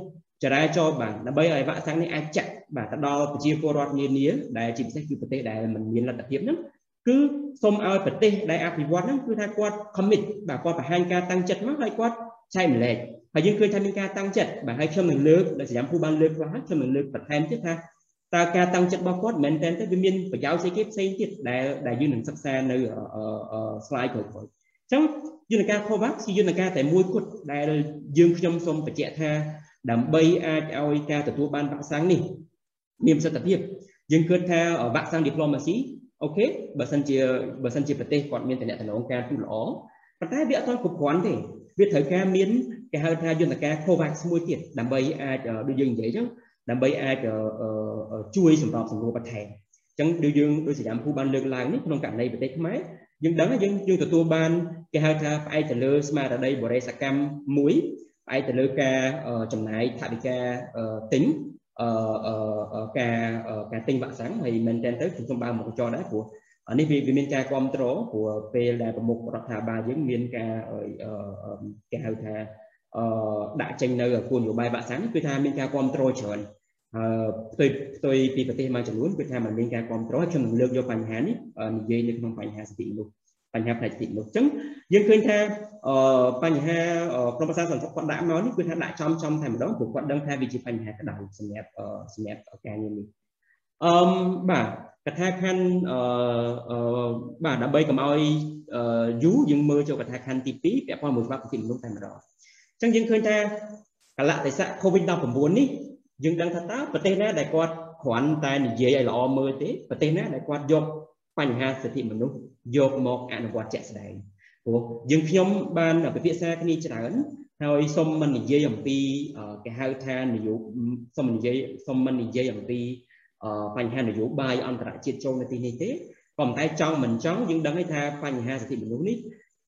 ចរាចរណ៍បាទដើម្បីឲ្យវ៉ាក់សាំងនេះអាចចាក់បាទទៅដល់ប្រជាពលរដ្ឋនានាដែលជាពិសេសគឺប្រទេសដែលមិនមានលទ្ធភាពហ្នឹងគឺសូមឲ្យប្រទេសដែលអភិវឌ្ឍហ្នឹងគឺថាគាត់ commit បាទគាត់បង្ហាញការតាំងចិត្តមកហើយគាត់ចែកម្លែក ហើយយើងឃើញថាមានការតាំងចិត្តបាទហើយខ្ញុំនឹងលើកដែលសញ្ញាភូបានលើកខ្លះហើយខ្ញុំនឹងលើកបន្ថែមទៀតថាតើការតាំងចិត្តរបស់គាត់មិនមែនតែវាមានប្រយោជន៍ស្អីគេផ្សេងទៀតដែលដែលយើងនឹងសិក្សានៅ slide ក្រោយៗអញ្ចឹងយន្តការ COVAX ជាយន្តការតែមួយគត់ដែលយើងខ្ញុំសូមបញ្ជាក់ថា ដើម្បីអាចឲ្យការទទួលបានវ៉ាក់សាំងនេះមានប្រសិទ្ធភាពយើងគិតថាវ៉ាក់សាំង diplomacy អូខេបើសិនជាបើសិនជាប្រទេសគាត់មានតំណែងការទូតល្អប៉ុន្តែវាអត់ទាន់គ្រប់គ្រាន់ទេវាត្រូវការមាន គេហៅថាយន្តការ COVAX មួយទៀតដើម្បីអាចដូចយើងនិយាយចឹងដើម្បីអាចជួយសម្របសម្រួលបន្ថែមអញ្ចឹងដូចយើងដូចសញ្ញាភូបានលើកឡើងនេះក្នុងករណីប្រទេសខ្មែរយើងដឹងយើងយើងទទួលបានគេហៅថាផ្អែកទៅលើស្មារតីបរិយាកម្មមួយផ្អែកទៅលើការចំណាយថវិកាទិញអឺការការទិញវ៉ាក់សាំងហើយមែនតើទៅខ្ញុំបើមកចរដែរព្រោះនេះវាមានការគ្រប់គ្រងព្រោះពេលដែលប្រមុខរដ្ឋាភិបាលយើងមានការគេហៅថា អឺដាក់ចេញនៅគោលនយោបាយវ៉ាក់សាំងគឺថាមានការគ្រប់គ្រងច្រើនអឺផ្ទុយផ្ទុយពីប្រទេសមួយចំនួនគឺថាมันមានការគ្រប់គ្រងខ្ញុំនឹងលើកយកបញ្ហានេះនិយាយនៅក្នុងបញ្ហាសិទ្ធិមនុស្សបញ្ហាផ្នែកសិទ្ធិមនុស្សអញ្ចឹងយើងឃើញថាអឺបញ្ហាក្រុមប្រឹក្សាសន្តិសុខគាត់ដាក់មកនេះគឺថាដាក់ចំចំតែម្ដងព្រោះគាត់ដឹងថាវាជាបញ្ហាក្តៅសម្រាប់សម្រាប់ការងារនេះអឺបាទកថាខណ្ឌអឺបាទដើម្បីកុំឲ្យយូរយើងមើលចូលកថាខណ្ឌទី2ពាក់ព័ន្ធមួយច្បាប់សិទ្ធិមនុស្សតែម្ដង អញ្ចឹងយើងឃើញថាកលៈទេសៈ COVID-19 នេះយើងដឹងថាតើប្រទេសណាដែលគាត់គ្រាន់តែនិយាយឲ្យល្អមើលទេប្រទេសណាដែលគាត់យកបញ្ហាសិទ្ធិមនុស្សយកមកអនុវត្តជាក់ស្ដែងព្រោះយើងខ្ញុំបានពិភាក្សាគ្នាច្រើនហើយសូមមិននិយាយអំពីគេហៅថានយោសូមនិយាយសូមមិននិយាយអំពីបញ្ហានយោបាយអន្តរជាតិចូលនៅទីនេះទេក៏ប៉ុន្តែចង់មិនចង់យើងដឹងថាបញ្ហាសិទ្ធិមនុស្សនេះ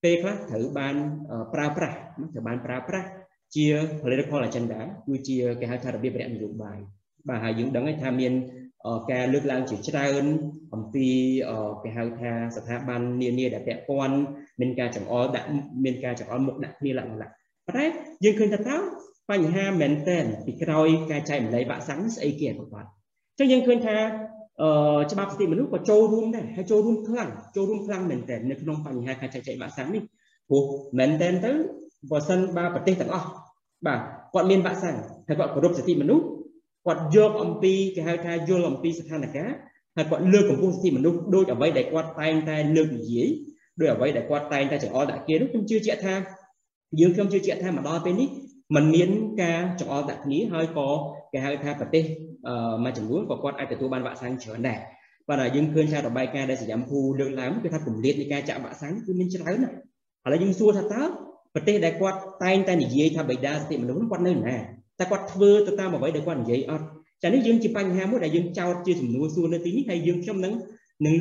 ពេលខ្លះត្រូវបានប្រើប្រាស់ត្រូវបានប្រើប្រាស់ជា political agenda គឺជាគេហៅថារបៀបរយៈនយោបាយបាទហើយយើងដឹងថាមានការលើកឡើងជាច្រើនអំពីគេហៅថាស្ថាប័ននានាដែលពាក់ព័ន្ធមានការចង្អុលដាក់មានការចង្អុលមុខដាក់គ្នាឡើងឡើងប៉ុន្តែយើងឃើញថាតើបញ្ហាមែនតើពីក្រោយការចែកម្លែកវ៉ាក់សាំងស្អីគេឲ្យគាត់អញ្ចឹងយើងឃើញថា អឺច្បាប់សិទ្ធិមនុស្សក៏ចូលរួមដែរហើយចូលរួមខ្លាំងចូលរួមខ្លាំងមែនតើនៅក្នុងបញ្ហាការចែកចាយវ៉ាក់សាំងនេះព្រោះមែនតើទៅបើសិនបើប្រទេសទាំងអស់បាទគាត់មានវ៉ាក់សាំងហើយគាត់គោរពសិទ្ធិមនុស្សគាត់យកអំពីគេហៅថាយល់អំពីស្ថានភាពហើយគាត់លើកកម្ពស់សិទ្ធិមនុស្សដោយអ្វីដែលគាត់តែងតែលើកនិយាយដោយអ្វីដែលគាត់តែងតែចង្អុលដាក់គេនោះខ្ញុំជឿជាក់ថាយើងខ្ញុំជឿជាក់ថាមកដល់ពេលនេះมันមានការចង្អុលដាក់គ្នាហើយក៏គេហៅថាប្រទេស មួយចំនួនក៏គាត់អាចទទួលបានវ៉ាក់សាំងច្រើនដែរបាទយើងឃើញថារបាយការណ៍ដែលសញ្ញាភូលើកឡើងគឺថាគម្លាតនៃការចាក់វ៉ាក់សាំងគឺមានច្រើនណាស់ឥឡូវយើងសួរថាតើប្រទេសដែលគាត់តែងតែនិយាយថាបិតាសិទ្ធិមនុស្សគាត់នៅណាតែគាត់ធ្វើទៅតាមអ្វីដែលគាត់និយាយអត់ចានេះយើងជាបញ្ហាមួយដែលយើងចោទជាសំណួរសួរនៅទីនេះហើយយើងខ្ញុំនឹងនឹង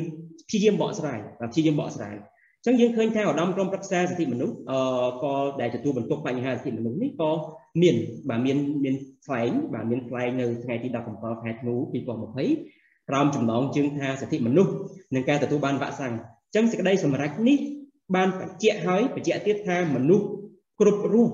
ព្យាយាមបកស្រាយព្យាយាមបកស្រាយអញ្ចឹងយើងឃើញថាឧត្តមក្រុមប្រឹក្សាសិទ្ធិមនុស្សអឺក៏ដែលទទួលបន្ទុកបញ្ហាសិទ្ធិមនុស្សនេះក៏មានបាទមានមានថ្លែងបាទមានថ្លែងនៅថ្ងៃទី17ខែធ្នូ2020ក្រោមចំណងជើងថាសិទ្ធិមនុស្សនិងការទទួលបានវ៉ាក់សាំងអញ្ចឹងសេចក្តីសម្រេចនេះបានបញ្ជាក់ហើយបញ្ជាក់ទៀតថាមនុស្សគ្រប់រូប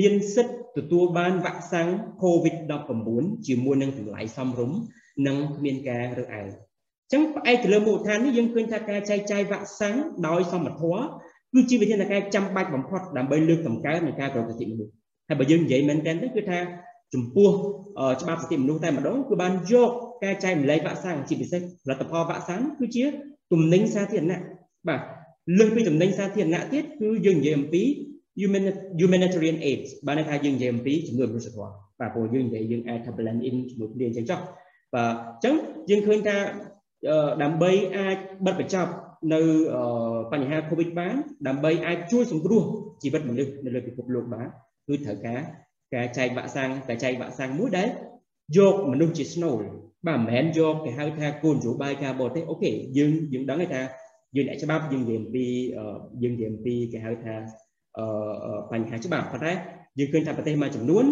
មានសិទ្ធិទទួលបានវ៉ាក់សាំង COVID-19 ជាមួយនឹងតម្លៃសមរម្យនិងគ្មានការរើសអើងអញ្ចឹងផ្អែកទៅលើមូលដ្ឋាននេះយើងឃើញថាការចែកចាយវ៉ាក់សាំងដោយសមធម៌គឺជាវិធានការចាំបាច់បំផុតដើម្បីលើកតម្កើងនៃការប្រតិបត្តិមនុស្សហើយបើយើងនិយាយមែនទែនទៅគឺថាចំពោះច្បាប់សិទ្ធិមនុស្សតែម្ដងគឺបានយកការចែកម្លែកវ៉ាក់សាំងជាពិសេសផលិតផលវ៉ាក់សាំងគឺជាទំនិញសាធារណៈបាទលើសពីទំនិញសាធារណៈទៀតគឺយើងនិយាយអំពី humanitarian aid បានន័យថាយើងនិយាយអំពីជំនួយមនុស្សធម៌បាទព្រោះយើងនិយាយយើងអាចថា blend in ជាមួយគ្នាអញ្ចឹងចុះបាទអញ្ចឹងយើងឃើញថា ដើម្បីអាចបិទបញ្ចប់នៅបញ្ហា COVID បានដើម្បីអាចជួយសង្គ្រោះជីវិតមនុស្សនៅលើពិភពលោកបានគឺត្រូវការការចែកវ៉ាក់សាំងការចែកវ៉ាក់សាំងមួយដែលយកមនុស្សជាស្នូលបាទមិនមែនយកគេហៅថាគោលនយោបាយការបរទេសអូខេយើងយើងដឹងថាយើងអ្នកច្បាប់យើងនិយាយអំពីយើងនិយាយអំពីគេហៅថាបញ្ហាច្បាប់ប៉ុន្តែយើងឃើញថាប្រទេសមួយចំនួន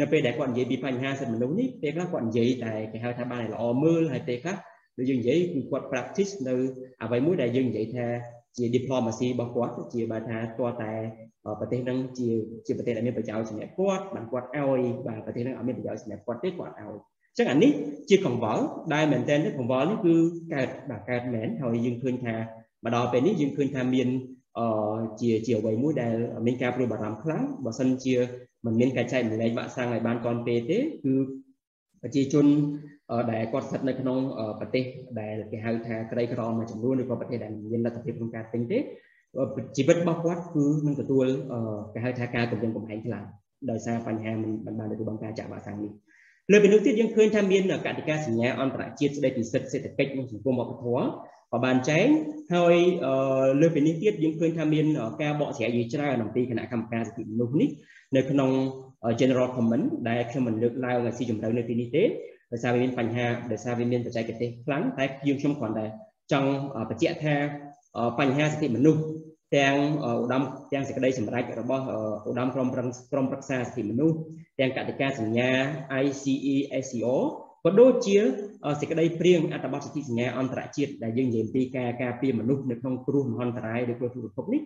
នៅពេលដែលគាត់និយាយពីបញ្ហាសិទ្ធិមនុស្សនេះពេលខ្លះគាត់និយាយតែគេហៅថាបានល្អមើលហើយពេលខ្លះ ដូចយើងនិយាយគឺគាត់ practice នៅអ្វីមួយដែលយើងនិយាយថាជា diplomacy របស់គាត់ជាបើថាតើតែប្រទេសហ្នឹងជាជាប្រទេសដែលមានប្រយោជន៍សម្រាប់គាត់បានគាត់ឲ្យបាទប្រទេសហ្នឹងអត់មានប្រយោជន៍សម្រាប់គាត់ទេគាត់ឲ្យអញ្ចឹងអានេះជាកង្វល់ដែលមែនតើកង្វល់នេះគឺកើតបាទកើតមែនហើយយើងឃើញថាមកដល់ពេលនេះយើងឃើញថាមានអឺជាជាអ្វីមួយដែលមានការព្រួយបារម្ភខ្លាំងបើសិនជាមិនមានការចែកម្លែកវ៉ាក់សាំងឲ្យបានទាន់ពេលទេគឺប្រជាជន ដែលគាត់ស្ថិតនៅក្នុងប្រទេសដែលគេហៅថាក្រីក្រមួយចំនួនឬក៏ប្រទេសដែលមានលទ្ធភាពក្នុងការទិញទេជីវិតរបស់គាត់គឺនឹងទទួលគេហៅថាការគម្រាមកំហែងខ្លាំងដោយសារបញ្ហាមិនបានទទួលបានការចាក់វ៉ាក់សាំងនេះលើពីនោះទៀតយើងឃើញថាមានកតិកាសញ្ញាអន្តរជាតិស្តីពីសិទ្ធិសេដ្ឋកិច្ចនិងសង្គមវប្បធម៌ក៏បានចែងហើយលើពីនេះទៀតយើងឃើញថាមានការបកស្រាយច្រើនអំពីគណៈកម្មការសិទ្ធិមនុស្សនេះនៅក្នុង general comment ដែលខ្ញុំមិនលើកឡើងឲ្យស៊ីជម្រៅនៅទីនេះទេ ដោយសារវាមានបញ្ហាដោយសារវាមានបច្ចេកទេសខ្លាំងតែយើងខ្ញុំគ្រាន់តែចង់បញ្ជាក់ថាបញ្ហាសិទ្ធិមនុស្សទាំងឧត្តមទាំងសេចក្តីសម្រេចរបស់ឧត្តមក្រុមប្រឹងក្រុមប្រឹក្សាសិទ្ធិមនុស្សទាំងកតិកាសញ្ញា ICE SCO ក៏ដូចជាសេចក្តីព្រៀងអត្ថបទសិទ្ធិសញ្ញាអន្តរជាតិដែលយើងនិយាយពីការការពារមនុស្សនៅក្នុងគ្រោះមហន្តរាយឬគ្រោះទុរភិក្សនេះ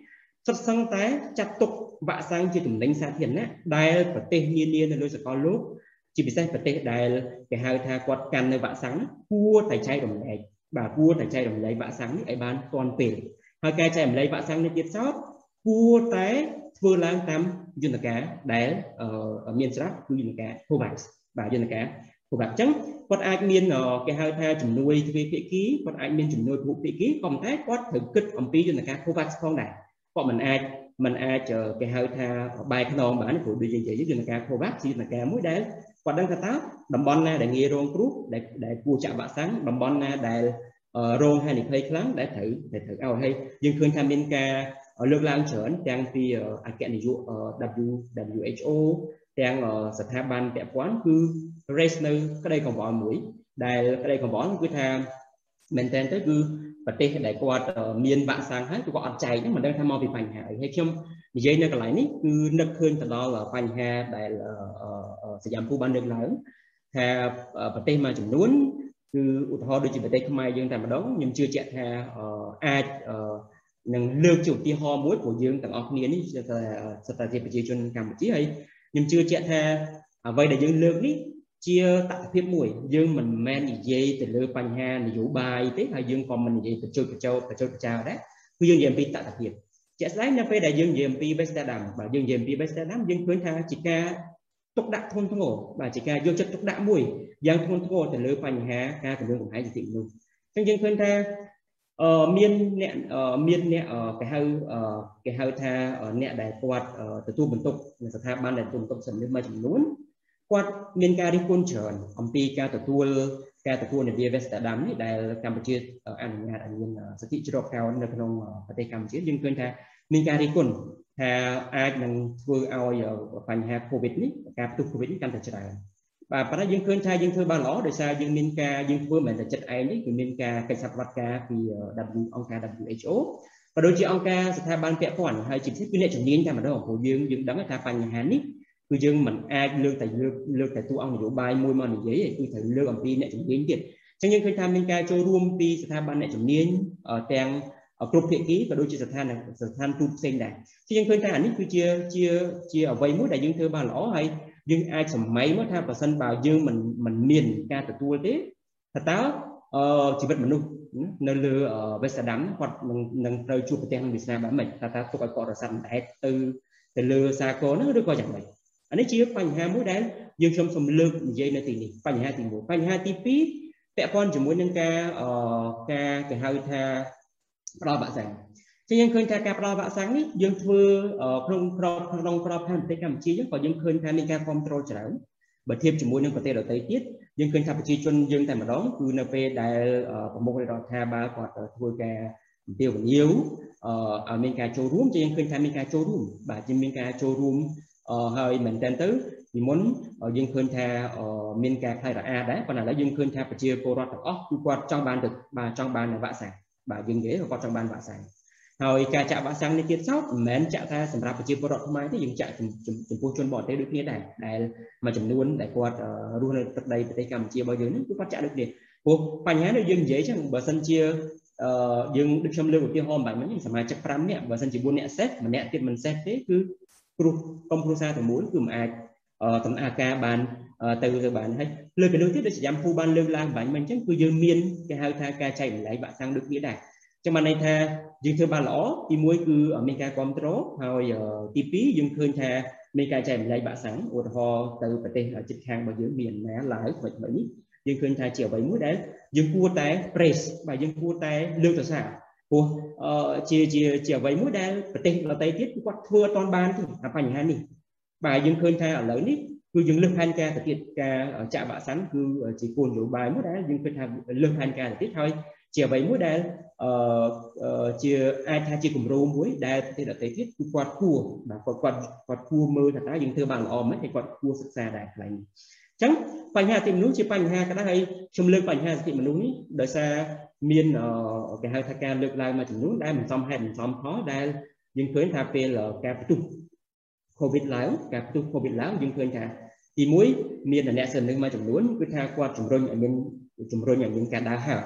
សុទ្ធសឹងតែចាត់ទុកវ៉ាក់សាំងជាតំណែងសាធារណៈដែលប្រទេសនានានៅលើសកលលោក ជាពិសេសប្រទេសដែលគេហៅថាគាត់កាន់នៅវ៉ាក់សាំងគួរតែចែករំលែកបាទគួរតែចែករំលែកវ៉ាក់សាំងនេះឲ្យបានទាន់ពេលហើយការចែករំលែកវ៉ាក់សាំងនេះទៀតសោតគួរតែធ្វើឡើងតាមយន្តការដែលមានស្រាប់គឺយន្តការ COVAX បាទយន្តការ COVAX អញ្ចឹងគាត់អាចមានគេហៅថាជំនួយទ្វេភាគីគាត់អាចមានជំនួយពហុភាគីក៏ប៉ុន្តែគាត់ត្រូវគិតអំពីយន្តការ COVAX ផងដែរគាត់មិនអាចมันអាចគេហៅថាបែកខ្នងបានព្រោះដូចយើងនិយាយយន្តការ COVAX ជាយន្តការមួយដែល គាត់ដឹងថាតើតំបន់ណាដែលងាយរងគ្រោះដែលដែលគួរចាក់វ៉ាក់សាំងតំបន់ណាដែលរងហានិភ័យខ្លាំងដែលត្រូវដែលត្រូវឲ្យហើយយើងឃើញថាមានការលើកឡើងច្រើនទាំងពីអគ្គនាយក WHO ទាំងស្ថាប័នពាក់ព័ន្ធគឺ raise នៅក្តីកង្វល់មួយ ដែលក្តីកង្វល់គឺថាមែនតើទៅគឺប្រទេសដែលគាត់មានវ៉ាក់សាំងហើយគឺគាត់អត់ចែកហ្នឹងមិនដឹងថាមកពីបញ្ហាអីហើយខ្ញុំ និយាយនៅកន្លែងនេះគឺនឹកឃើញទៅដល់បញ្ហាដែលសយាមភូបានលើកឡើងថាប្រទេសមួយចំនួនគឺឧទាហរណ៍ដូចជាប្រទេសខ្មែរយើងតែម្ដងខ្ញុំជឿជាក់ថាអាចនឹងលើកជាឧទាហរណ៍មួយព្រោះយើងទាំងអស់គ្នានេះសិតតែសិតតែជាប្រជាជនកម្ពុជាហើយខ្ញុំជឿជាក់ថាអ្វីដែលយើងលើកនេះជាតថភាពមួយយើងមិនមែននិយាយទៅលើបញ្ហានយោបាយទេហើយយើងក៏មិននិយាយបញ្ចុចបញ្ចោបញ្ចុចបញ្ចោដែរគឺយើងនិយាយអំពីតថភាព ជាក់ស្ដែងនៅពេលដែលយើងនិយាយអំពី Westerdam បាទយើងនិយាយអំពី Westerdam យើងឃើញថាជាការទុកដាក់ធ្ងន់ធ្ងរបាទជាការយកចិត្តទុកដាក់មួយយ៉ាងធ្ងន់ធ្ងរទៅលើបញ្ហាការគម្រាមកំហែងសិទ្ធិមនុស្សអញ្ចឹងយើងឃើញថាអឺមានអ្នកមានអ្នកគេហៅគេហៅថាអ្នកដែលគាត់ទទួលបន្ទុកនៅស្ថាប័នដែលទទួលបន្ទុកសិទ្ធិមនុស្សមួយចំនួនគាត់មានការរិះគន់ច្រើនអំពីការទទួលការទទួលនាវា Westerdam នេះដែលកម្ពុជាអនុញ្ញាតឲ្យមានសិទ្ធិជ្រកកោននៅក្នុងប្រទេសកម្ពុជាយើងឃើញថា មានការរិះគន់ថាអាចនឹងធ្វើឲ្យបញ្ហា COVID នេះការផ្ទុះ COVID នេះកាន់តែច្រើនបាទប៉ុន្តែយើងឃើញថាយើងធ្វើបានល្អដោយសារយើងមានការយើងធ្វើមិនតែចិត្តឯងនេះគឺមានការកិច្ចសហប្រតិការពី W អង្គការ WHO ក៏ដូចជាអង្គការស្ថាប័នពាក់ព័ន្ធហើយជាពិសេសគឺអ្នកជំនាញតែម្ដងព្រោះយើងយើងដឹងថាបញ្ហានេះគឺយើងមិនអាចលើកតែលើកលើកតែតួអង្គនយោបាយមួយមកនិយាយទេគឺត្រូវលើកអំពីអ្នកជំនាញទៀតអញ្ចឹងយើងឃើញថាមានការចូលរួមពីស្ថាប័នអ្នកជំនាញទាំង គ្រប់ភាគីក៏ដូចជាស្ថានស្ថានទូតផ្សេងដែរជាយើងឃើញថាអានេះគឺជាជាជាអ្វីមួយដែលយើងធ្វើបានល្អហើយយើងអាចសម័យមកថាប្រសិនបើយើងមិនមិនមានការទទួលទេថាតើអឺជីវិតមនុស្សនៅលើ Westerdam គាត់នឹងនឹងត្រូវជួបប្រទះនឹងវាសនាបែបម៉េចថាតើទុកឲ្យគាត់រសាត់ដែតទៅទៅលើសាគរនោះឬក៏យ៉ាងម៉េចអានេះជាបញ្ហាមួយដែលយើងខ្ញុំសូមលើកនិយាយនៅទីនេះបញ្ហាទី1បញ្ហាទី2ពាក់ព័ន្ធជាមួយនឹងការអឺការគេហៅថា ផ្ដល់វ៉ាក់សាំងចឹងយើងឃើញថាការផ្ដល់វ៉ាក់សាំងនេះយើងធ្វើក្នុងក្របក្នុងក្របខ័ណ្ឌប្រទេសកម្ពុជាយើងក៏យើងឃើញថាមានការគ្រប់គ្រងច្រើនបើធៀបជាមួយនឹងប្រទេសដទៃទៀតយើងឃើញថាប្រជាជនយើងតែម្ដងគឺនៅពេលដែលប្រមុខរដ្ឋាភិបាលគាត់ធ្វើការអំពាវនាវឲ្យមានការចូលរួមជាយើងឃើញថាមានការចូលរួមបាទជាមានការចូលរួមហើយមែនតើទៅពីមុនយើងឃើញថាមានការខ្លាយរអាដែរប៉ុន្តែឥឡូវយើងឃើញថាប្រជាពលរដ្ឋទាំងអស់គឺគាត់ចង់បានទៅបាទចង់បានវ៉ាក់សាំង បាទយើងនិយាយគាត់ចង់បានវ៉ាក់សាំងហើយការចាក់វ៉ាក់សាំងនេះទៀតសោតមិនមែនចាក់តែសម្រាប់ប្រជាពលរដ្ឋខ្មែរទេយើងចាក់ចំពោះជនបរទេសដូចគ្នាដែរដែលមួយចំនួនដែលគាត់រស់នៅទឹកដីប្រទេសកម្ពុជារបស់យើងនេះគឺគាត់ចាក់ដូចគ្នាព្រោះបញ្ហានេះយើងនិយាយចឹងបើសិនជាអឺយើងដូចខ្ញុំលើកឧទាហរណ៍បែបនេះសមាជិក5នាក់បើសិនជា4នាក់សេះម្នាក់ទៀតមិនសេះទេគឺគ្រោះក្រុមគ្រួសារទាំងមូលគឺមិនអាចដំណើរការបានទៅទៅបានហើយលើពីនោះទៀតដូចយ៉ាងពូបានលើកឡើងបាញ់មិញអញ្ចឹងគឺយើងមានគេហៅថាការចែកម្លែកវ៉ាក់សាំងដូចគ្នាដែរ ចឹងបានន័យថាយើងធ្វើបានល្អទី1គឺមានការគ្រប់គ្រងហើយទី2យើងឃើញថាមានការចែកម្លែកវ៉ាក់សាំងឧទាហរណ៍ទៅប្រទេសជិតខាងរបស់យើងមានណាឡើយមិនមិននេះយើងឃើញថាជាអ្វីមួយដែលយើងគួរតែ praise បាទយើងគួរតែលើកសរសើរព្រោះជាជាជាអ្វីមួយដែលប្រទេសដទៃទៀតគាត់ធ្វើអត់ទាន់បានទេបញ្ហានេះបាទយើងឃើញថាឥឡូវនេះគឺយើងលើកផែនការទៅទៀតការចាក់វ៉ាក់សាំងគឺជាគោលនយោបាយមួយដែលយើងគិតថាលើកផែនការទៅទៀតហើយ ជាអ្វីមួយដែលអឺជាអាចថាជាគំរូមួយដែលប្រទេសដទៃទៀតគឺគាត់គួរបាទគាត់គាត់គាត់គួរមើលថាតើយើងធ្វើបានល្អមិនហើយគាត់គួរសិក្សាដែរខ្លាំងអញ្ចឹងបញ្ហាសិទ្ធិមនុស្សជាបញ្ហាក៏ដែរហើយខ្ញុំលើកបញ្ហាសិទ្ធិមនុស្សនេះដោយសារមានគេហៅថាការលើកឡើងមួយចំនួនដែលមិនសមហេតុមិនសមផលដែលយើងឃើញថាពេលការផ្ទុះ COVID ឡើងការផ្ទុះ COVID ឡើងយើងឃើញថាទី1មានអ្នកសិទ្ធិមួយចំនួនគឺថាគាត់ជំរុញឲ្យមានជំរុញឲ្យមានការដើរហើរ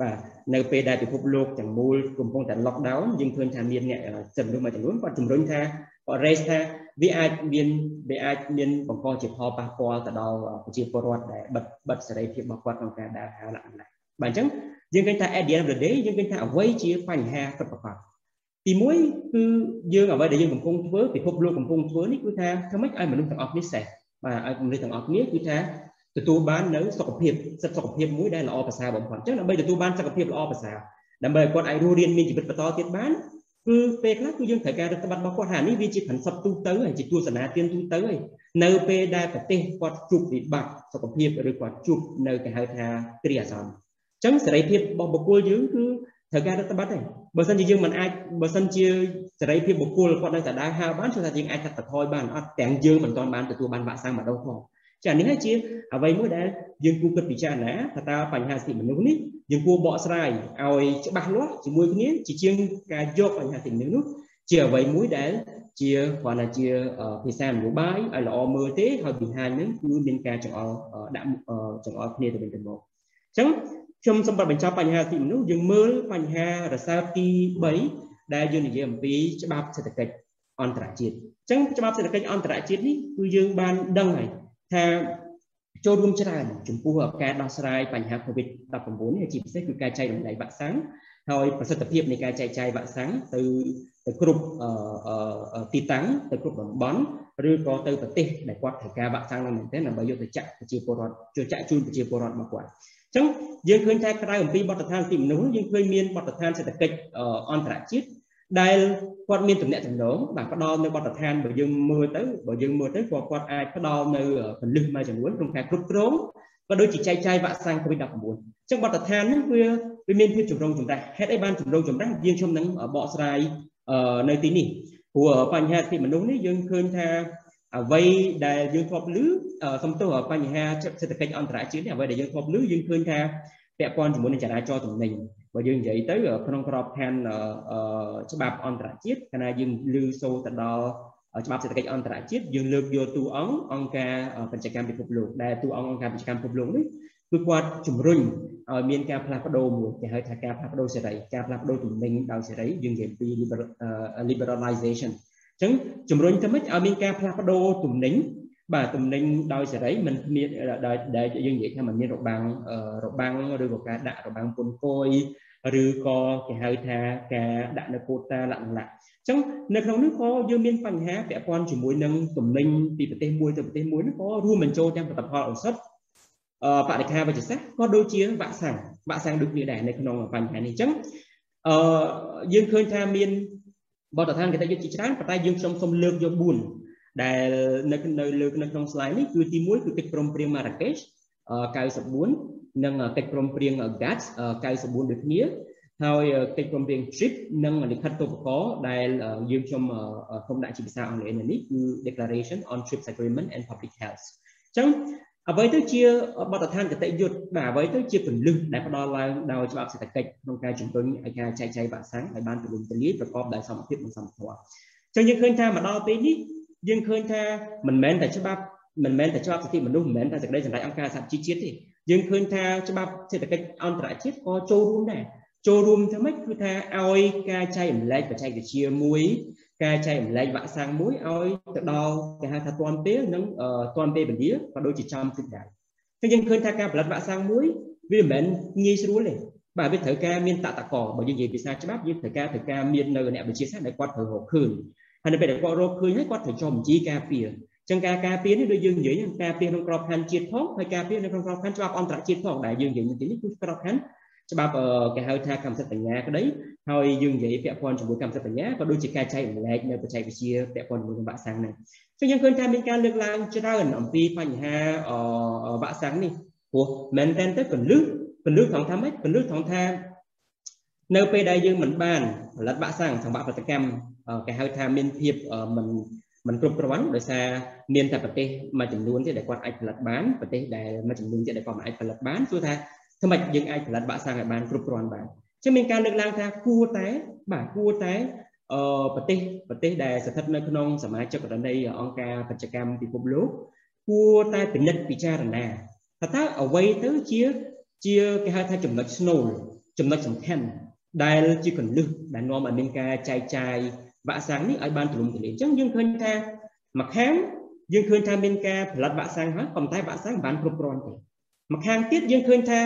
បាទនៅពេលដែលពិភពលោកទាំងមូលកំពុងតែ lockdown យើងឃើញថាមានអ្នកសិទ្ធិមួយចំនួនគាត់ជំរុញថាគាត់ raise ថាវាអាចមានវាអាចមានបង្កជាផលប៉ះពាល់ទៅដល់ប្រជាពលរដ្ឋដែលបិទបិទសេរីភាពរបស់គាត់ក្នុងការដើរហើរឡើងណាបាទអញ្ចឹងយើងឃើញថា at the end of the day យើងឃើញថាអ្វីជាបញ្ហាពិតប្រាកដទី1គឺយើងអ្វីដែលយើងកំពុងធ្វើពិភពលោកកំពុងធ្វើនេះគឺថាធ្វើម៉េចឲ្យមនុស្សទាំងអស់នេះសេះបាទឲ្យមនុស្សទាំងអស់គ្នាគឺថា ទទួលបាននៅសុខភាពសិទ្ធិសុខភាពមួយដែលល្អប្រសើរបំផុតអញ្ចឹងដើម្បីទទួលបានសុខភាពល្អប្រសើរដើម្បីឲ្យគាត់អាចរស់រៀនមានជីវិតបន្តទៀតបានគឺពេលខ្លះគឺយើងត្រូវការរដ្ឋបတ်របស់គាត់ហានេះវាជា princip ទូទៅហើយជាទស្សនាទានទូទៅហើយនៅពេលដែលប្រទេសគាត់ជួបវិបត្តិសុខភាពឬគាត់ជួបនៅគេហៅថាគ្រាអាសន្នអញ្ចឹងសេរីភាពរបស់បុគ្គលយើងគឺត្រូវការរដ្ឋបတ်ទេបើសិនជាយើងមិនអាចបើសិនជាសេរីភាពបុគ្គលគាត់នៅតែដើរហើរបានគឺថាយើងអាចកាត់បន្ថយបានអត់ទាំងយើងមិនទាន់បានទទួលបានវ៉ាក់សាំងម្ដងផង ចានេះហើយជាអ្វីមួយដែលយើងគួរគិតពិចារណាថាតើបញ្ហាសិទ្ធិមនុស្សនេះយើងគួរបកស្រាយឲ្យច្បាស់លាស់ជាមួយគ្នាជាជាងការយកបញ្ហាសិទ្ធិមនុស្សនោះជាអ្វីមួយដែលជាគ្រាន់តែជាភាសានយោបាយឲ្យល្អមើលទេហើយ behind នឹងគឺមានការចង្អុលដាក់ចង្អុលគ្នាទៅវិញទៅមកអញ្ចឹងខ្ញុំសូមបញ្ចប់បញ្ហាសិទ្ធិមនុស្សយើងមើលបញ្ហារសើបទី3ដែលយើងនិយាយអំពីច្បាប់សេដ្ឋកិច្ចអន្តរជាតិអញ្ចឹងច្បាប់សេដ្ឋកិច្ចអន្តរជាតិនេះគឺយើងបានដឹងហើយ ថាចូលរួមច្រើនចំពោះការដោះស្រាយបញ្ហា COVID-19 នេះជាពិសេសគឺការចែករំលែកវ៉ាក់សាំងហើយប្រសិទ្ធភាពនៃការចែកចាយវ៉ាក់សាំងទៅទៅគ្រប់ទីតាំងទៅគ្រប់តំបន់ឬក៏ទៅប្រទេសដែលគាត់ត្រូវការវ៉ាក់សាំងនោះមែនទែនដើម្បីយកទៅចាក់ប្រជាពលរដ្ឋជួយចាក់ជូនប្រជាពលរដ្ឋរបស់គាត់អញ្ចឹងយើងឃើញថាក្រៅអំពីបទដ្ឋានទីមនុស្សយើងឃើញមានបទដ្ឋានសេដ្ឋកិច្ចអន្តរជាតិ ដែលគាត់មានតំណែងតំណងបាទផ្ដល់នៅបទដ្ឋានបើយើងមើលទៅបើយើងមើលទៅគាត់គាត់អាចផ្ដល់នៅពលិសមួយចំនួនក្នុងការគ្រប់គ្រងក៏ដូចជាចែកចាយវ៉ាក់សាំង COVID-19 អញ្ចឹងបទដ្ឋាននេះវាវាមានភាពចម្រុងចម្រាស់ហេតុអីបានចម្រុងចម្រាស់យើងខ្ញុំនឹងបកស្រាយនៅទីនេះព្រោះបញ្ហាសិទ្ធិមនុស្សនេះយើងឃើញថាអ្វីដែលយើងធ្លាប់ឮសំទោសបញ្ហាសេដ្ឋកិច្ចអន្តរជាតិនេះអ្វីដែលយើងធ្លាប់ឮយើងឃើញថាពាក់ព័ន្ធជាមួយនឹងចរាចរណ៍ទំនិញ បើយើងនិយាយទៅក្នុងក្របខ័ណ្ឌច្បាប់អន្តរជាតិកាលណាយើងឮសូរទៅដល់ច្បាប់សេដ្ឋកិច្ចអន្តរជាតិយើងលើកយកតួអង្គអង្គការពាណិជ្ជកម្មពិភពលោកដែលតួអង្គអង្គការពាណិជ្ជកម្មពិភពលោកនេះគឺគាត់ជំរុញឲ្យមានការផ្លាស់ប្ដូរមួយគេហៅថាការផ្លាស់ប្ដូរសេរីការផ្លាស់ប្ដូរទំនិញដោយសេរីយើងនិយាយពី liberalization អញ្ចឹងជំរុញទៅម៉េចឲ្យមានការផ្លាស់ប្ដូរទំនិញបាទទំនិញដោយសេរីមិនមានដែលយើងនិយាយថាมันមានរបាំងរបាំងឬក៏ការដាក់របាំងពុនគយ ឬក៏គេហៅថាការដាក់នៅកូតាលក្ខណៈអញ្ចឹងនៅក្នុងនេះក៏យើងមានបញ្ហាពាក់ព័ន្ធជាមួយនឹងទំនិញពីប្រទេសមួយទៅប្រទេសមួយនោះក៏រួមបញ្ចូលទាំងផលិតផលឱសថអឺបរិការវិទ្យាសាស្ត្រក៏ដូចជាវ៉ាក់សាំងវ៉ាក់សាំងដូចគ្នាដែរនៅក្នុងបញ្ហានេះអញ្ចឹងអឺយើងឃើញថាមានបទដ្ឋានកិត្តិយសជាច្រើនប៉ុន្តែយើងខ្ញុំសូមលើកយក4ដែលនៅនៅលើនៅក្នុង slide នេះគឺទី1គឺកិច្ចព្រមព្រៀង Marrakesh 94 និងកិច្ចព្រមព្រៀង GATS 94ដូចគ្នាហើយកិច្ចព្រមព្រៀង TRIP និងលិខិតទូបកដែលយើងខ្ញុំខ្ញុំដាក់ជាភាសាអង់គ្លេសនៅនេះគឺ Declaration on TRIPS Agreement and Public Health អញ្ចឹងអ្វីទៅជាបទដ្ឋានគតិយុត្តបាទអ្វីទៅជាពលិសដែលផ្ដល់ឡើងដោយច្បាប់សេដ្ឋកិច្ចក្នុងការជំរុញឲ្យការចែកចាយវ៉ាក់សាំងឲ្យបានទូលំទូលាយប្រកបដោយសមភាពនិងសមធម៌អញ្ចឹងយើងឃើញថាមកដល់ពេលនេះយើងឃើញថាមិនមែនតែច្បាប់មិនមែនតែច្បាប់សិទ្ធិមនុស្សមិនមែនតែសេចក្តីសម្រេចអង្គការសហជីវជាតិទេ យើងឃើញថាច្បាប់សេដ្ឋកិច្ចអន្តរជាតិក៏ចូលរួមដែរចូលរួមធ្វើម៉េចគឺថាឲ្យការចែករំលែកបច្ចេកវិទ្យាមួយការចែករំលែកវ៉ាក់សាំងមួយឲ្យទៅដល់គេហៅថាទាន់ពេលនិងទាន់ពេលវេលាក៏ដូចជាចំទឹកដែរតែយើងឃើញថាការផលិតវ៉ាក់សាំងមួយវាមិនមែនងាយស្រួលទេបាទវាត្រូវការមានតតកបើយើងនិយាយភាសាច្បាប់យើងត្រូវការត្រូវការមាននៅអ្នកវិទ្យាសាស្ត្រដែលគាត់ត្រូវរកឃើញហើយនៅពេលដែលគាត់រកឃើញហើយគាត់ត្រូវចុះបញ្ជីការពារ ចឹងការការពារនេះដូចយើងនិយាយការពារក្នុងក្របខ័ណ្ឌជាតិផងហើយការពារនៅក្នុងក្របខ័ណ្ឌច្បាប់អន្តរជាតិផងដែលយើងនិយាយនេះគឺក្របខ័ណ្ឌច្បាប់គេហៅថាកម្មសិទ្ធិបញ្ញាក្តីហើយយើងនិយាយពាក់ព័ន្ធជាមួយកម្មសិទ្ធិបញ្ញាក៏ដូចជាការចែករំលែកនៅបច្ចេកវិទ្យាពាក់ព័ន្ធជាមួយវ៉ាក់សាំងនេះចឹងយើងឃើញថាមានការលើកឡើងច្រើនអំពីបញ្ហាវ៉ាក់សាំងនេះព្រោះមែនតើទៅពលឹះពលឹះថងថាម៉េចពលឹះថងថានៅពេលដែលយើងមិនបានផលិតបាក់សាំងសម្រាប់ផលិតកម្មគេហៅថាមានភាពមិន មិនគ្រប់គ្រាន់ដោយសារមានតែប្រទេសមួយចំនួនទៀតដែលគាត់អាចផលិតបានប្រទេសដែលមួយចំនួនទៀតដែលគាត់មិនអាចផលិតបានគឺថាធ្វើម៉េចយើងអាចផលិតបាក់សាំងឲ្យបានគ្រប់គ្រាន់បានចឹងមានការលើកឡើងថាគួរតែបាទគួរតែអឺប្រទេសប្រទេសដែលស្ថិតនៅក្នុងសមាជិកករណីអង្គការបច្ចកម្មពិភពលោកគួរតែពិនិត្យពិចារណាថាតើអ្វីទៅជាជាគេហៅថាចំណុចស្នូលចំណុចសំខាន់ដែលជាកលឹះដែលនាំឲ្យមានការចែកចាយ វ៉ាក់សាំងនេះឲ្យបានទូលំទូលាយអញ្ចឹងយើងឃើញថាមួយខាងយើងឃើញថាមានការផលិតវ៉ាក់សាំងហើយប៉ុន្តែវ៉ាក់សាំងមិនបានគ្រប់គ្រាន់ទេមួយខាងទៀតយើងឃើញថា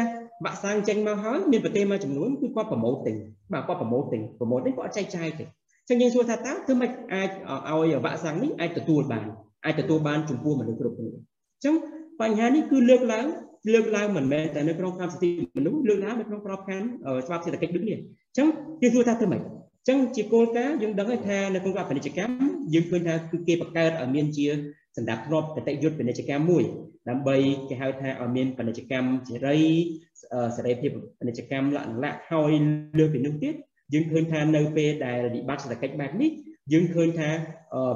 វ៉ាក់សាំងចេញមកហើយមានប្រទេសមួយចំនួនគឺគាត់ប្រម៉ូទទិញបាទគាត់ប្រម៉ូទទិញប្រម៉ូទនេះគាត់អត់ចែកចាយទេអញ្ចឹងយើងសួរថាតើធ្វើម៉េចអាចឲ្យវ៉ាក់សាំងនេះអាចទទួលបានអាចទទួលបានចំពោះមនុស្សគ្រប់គ្នាអញ្ចឹងបញ្ហានេះគឺលើកឡើងលើកឡើងមិនមែនតែនៅក្នុងកម្មសិទ្ធិមនុស្សលើកឡើងនៅក្នុងក្របខ័ណ្ឌច្បាប់សេដ្ឋកិច្ចដូចនេះអញ្ចឹងគេសួរថាធ្វើម៉េចអញ្ចឹងជាគោលការណ៍យើងដឹងហើយថានៅក្នុងពាណិជ្ជកម្មយើងឃើញថាគឺគេបង្កើតឲ្យមានជាសម្ដាប់ធ្នាប់កតិយុត្តពាណិជ្ជកម្មមួយដើម្បីគេហៅថាឲ្យមានពាណិជ្ជកម្មសេរីសេរីភាពពាណិជ្ជកម្មលក្ខណៈហើយលើសពីនោះទៀតយើងឃើញថានៅពេលដែលវិបត្តិសេដ្ឋកិច្ចបែបនេះយើងឃើញថា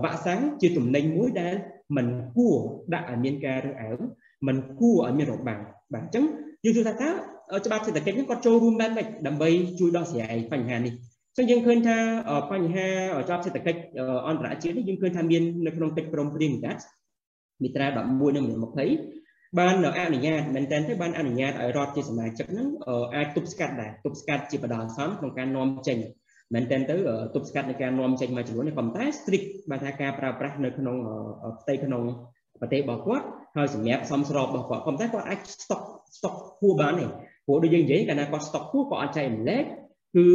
វ៉ាក់សាំងជាទំនិញមួយដែលมันគួរដាក់ឲ្យមានការរើសអើងมันគួរឲ្យមានរបាំងបាទអញ្ចឹងយើងសួរថាតើច្បាប់សេដ្ឋកិច្ចនេះគាត់ចូលរួមបែបម៉េចដើម្បីជួយដោះស្រាយបញ្ហានេះ ចឹងយើងឃើញថាបញ្ហាច្បាប់សេដ្ឋកិច្ចអន្តរជាតិនេះយើងឃើញថាមាននៅក្នុងកិច្ចព្រមព្រៀងកាត់មាត្រា11និង20បានអនុញ្ញាតមែនតើទេបានអនុញ្ញាតឲ្យរដ្ឋជាសមាជិកហ្នឹងអាចទប់ស្កាត់ដែរទប់ស្កាត់ជាបដាសំក្នុងការនាំចេញមែនតើទៅទប់ស្កាត់នៃការនាំចេញមួយចំនួននេះប៉ុន្តែ strict បានថាការប្រើប្រាស់នៅក្នុងផ្ទៃក្នុងប្រទេសរបស់គាត់ហើយសម្រាប់សំស្របរបស់គាត់ប៉ុន្តែគាត់អាច stock stock ហួរបានទេព្រោះដូចយើងនិយាយកាលណាគាត់ stock ហួរគាត់អាចចែកម្លែកគឺ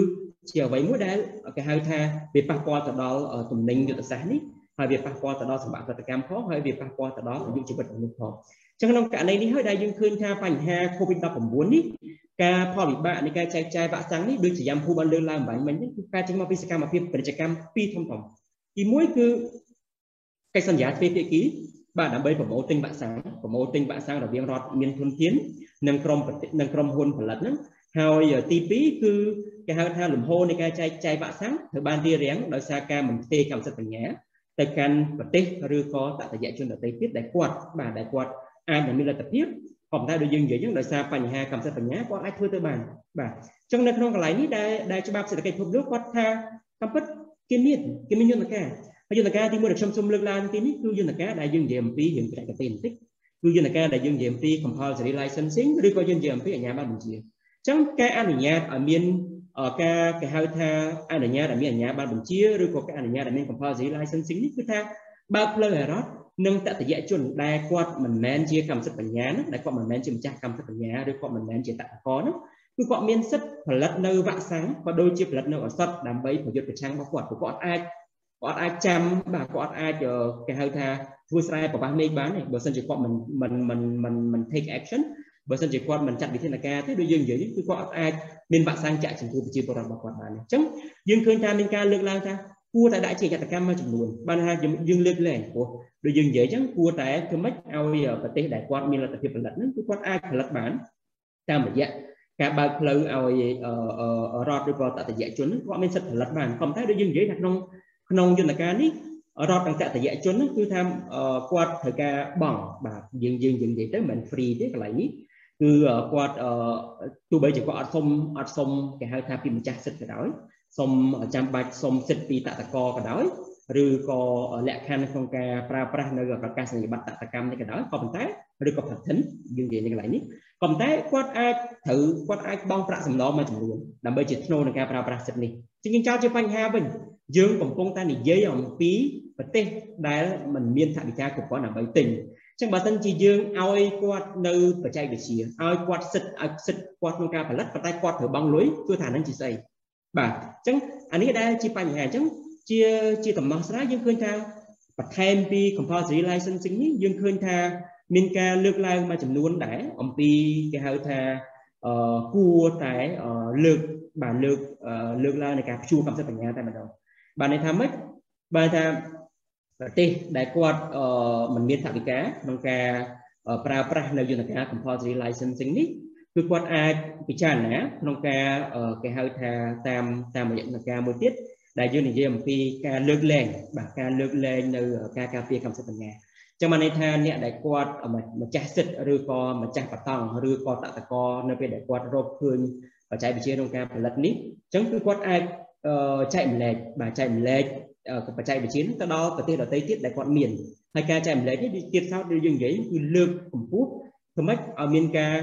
ជាអ្វីមួយដែលគេហៅថាវាប៉ះពាល់ទៅដល់ទំនិញយុទ្ធសាស្ត្រនេះហើយវាប៉ះពាល់ទៅដល់សម្បត្តិកម្មផងហើយវាប៉ះពាល់ទៅដល់អាយុជីវិតមនុស្សផងចឹងក្នុងករណីនេះហើយដែលយើងឃើញថាបញ្ហា COVID-19 នេះការផលវិបាកនៃការចែកចាយវ៉ាក់សាំងនេះដូចជាយ៉ាំភូបានលើកឡើងបាញ់មិញគឺការចេញមកពីសកម្មភាពពាណិជ្ជកម្មពីរធំធំទីមួយគឺកិច្ចសន្យាទ្វេភាគីបាទដើម្បីប្រមូលទិញវ៉ាក់សាំងប្រមូលទិញវ៉ាក់សាំងរវាងរដ្ឋមានធនធាននិងក្រុមនិងក្រុមហ៊ុនផលិតហ្នឹងហើយទី2គឺ គេហៅថាលំហូរនៃការចែកចាយវ៉ាក់សាំងត្រូវបានរៀបរៀងដោយសារការមិនផ្ទេរកម្មសិទ្ធិបញ្ញាទៅកាន់ប្រទេសឬក៏តតយជនដទៃទៀតដែលគាត់បាទដែលគាត់អាចនឹងមានលទ្ធភាពប៉ុន្តែដូចយើងនិយាយហ្នឹងដោយសារបញ្ហាកម្មសិទ្ធិបញ្ញាគាត់អាចធ្វើទៅបានបាទអញ្ចឹងនៅក្នុងកន្លែងនេះដែលដែលច្បាប់សេដ្ឋកិច្ចពិភពលោកគាត់ថាតាមពិតគេមានគេមានយន្តការហើយយន្តការទីមួយដែលខ្ញុំសូមលើកឡើងទីនេះគឺយន្តការដែលយើងនិយាយអំពីរឿងប្រាក់កទេបន្តិចគឺយន្តការដែលយើងនិយាយអំពី compulsory licensing ឬក៏យើងនិយាយអំពីអាជ្ញាប័ណ្ណបញ្ជាអញ្ចឹងការអនុញ្ញាតឲ្យមាន ការគេហៅថាអនុញ្ញាតឲ្យមានអាជ្ញាប័ណ្ណបញ្ជាឬក៏ការអនុញ្ញាតឲ្យមាន compulsory licensing នេះគឺថាបើកផ្លូវឲ្យរដ្ឋនិងតតយជនដែលគាត់មិនមែនជាកម្មសិទ្ធិបញ្ញានោះដែលគាត់មិនមែនជាម្ចាស់កម្មសិទ្ធិបញ្ញាឬគាត់មិនមែនជាតតករនោះគឺគាត់មានសិទ្ធិផលិតនៅវ៉ាក់សាំងក៏ដូចជាផលិតនៅឱសថដើម្បីប្រយុទ្ធប្រឆាំងរបស់គាត់ព្រោះគាត់អាចគាត់អាចចាំបាទគាត់អាចគេហៅថាធ្វើស្រែប្របាសមេឃបានទេបើមិនជាគាត់មិនមិនមិនមិន take action បើមិនជាគាត់មិនចាត់វិធានការទេដូចយើងនិយាយគឺគាត់អាចមានវាក់សាំងចាក់ចំពោះប្រជាពលរដ្ឋរបស់គាត់បានអញ្ចឹងយើងឃើញថាមានការលើកឡើងថាគួរតែដាក់ជាយតកម្មមួយចំនួនបានថាយើងលើកលែងព្រោះដូចយើងនិយាយអញ្ចឹងគួរតែធ្វើម៉េចឲ្យប្រទេសដែលគាត់មានលទ្ធភាពផលិតហ្នឹងគឺគាត់អាចផលិតបានតាមរយៈការបើកផ្លូវឲ្យរដ្ឋឬក៏តតយជនគាត់មានសិទ្ធិផលិតបានប៉ុន្តែដូចយើងនិយាយថាក្នុងក្នុងយន្តការនេះរដ្ឋទាំងតតយជនហ្នឹងគឺថាគាត់ត្រូវការបង់បាទយើងយើងយើងនិយាយទៅមិន free ទេកន្លែងនេះ គឺគាត់ទោះបីជាគាត់អត់សុំអត់សុំគេហៅថាពីម្ចាស់សិទ្ធិក៏ដោយសុំចាំបាច់សុំសិទ្ធិពីតតកក៏ដោយឬក៏លក្ខខណ្ឌក្នុងការប្រើប្រាស់នៅប្រកាសនីយបត្រតកម្មនេះក៏ដោយក៏ប៉ុន្តែឬក៏ patent យើងនិយាយនៅកន្លែងនេះក៏ប៉ុន្តែគាត់អាចត្រូវគាត់អាចបង់ប្រាក់សំណងមួយចំនួនដើម្បីជាធ្នូនឹងការប្រើប្រាស់សិទ្ធិនេះជាងចោលជាបញ្ហាវិញយើងកំពុងតែនិយាយអំពីប្រទេសដែលមិនមានថវិកាគ្រប់គ្រាន់ដើម្បីទិញ ចឹងបើសិនជាយើងឲ្យគាត់នៅបច្ចេកវិទ្យាឲ្យគាត់សិទ្ធឲ្យសិទ្ធគាត់ក្នុងការផលិតប៉ុន្តែគាត់ត្រូវបង់លុយគឺថាហ្នឹងជាស្អីបាទអញ្ចឹងអានេះដែលជាបញ្ហាអញ្ចឹងជាជាដំណោះស្រាយយើងឃើញថាបន្ថែមពី compulsory licensing នេះយើងឃើញថាមានការលើកឡើងមួយចំនួនដែរអំពីគេហៅថាអឺគួរតែលើកបានលើកលើកឡើងនៃការព្យួរកម្មសិទ្ធិបញ្ញាតែម្ដងបានន័យថាម៉េចបានថា ប្រទេសដែលគាត់មិនមានថវិកាក្នុងការប្រើប្រាស់នៅយន្តការ compulsory licensing នេះគឺគាត់អាចពិចារណាក្នុងការគេហៅថាតាមតាមរយៈការមួយទៀតដែលយើងនិយាយអំពីការលើកលែងបាទការលើកលែងនៅការការពារកម្មសិទ្ធិបញ្ញាចឹងបានន័យថាអ្នកដែលគាត់ម្ចាស់សិទ្ធិឬក៏ម្ចាស់បតង់ឬក៏តតកនៅពេលដែលគាត់រកឃើញបច្ចេកវិទ្យាក្នុងការផលិតនេះចឹងគឺគាត់អាចចែកម្លែកបាទចែកម្លែក បច្ចេកវិទ្យាទៅដល់ប្រទេសដទៃទៀតដែលគាត់មានហើយការចែកម្លែកនេះទៀតសោតដូចយើងនិយាយគឺលើកកម្ពស់ធ្វើម៉េចឲ្យមានការ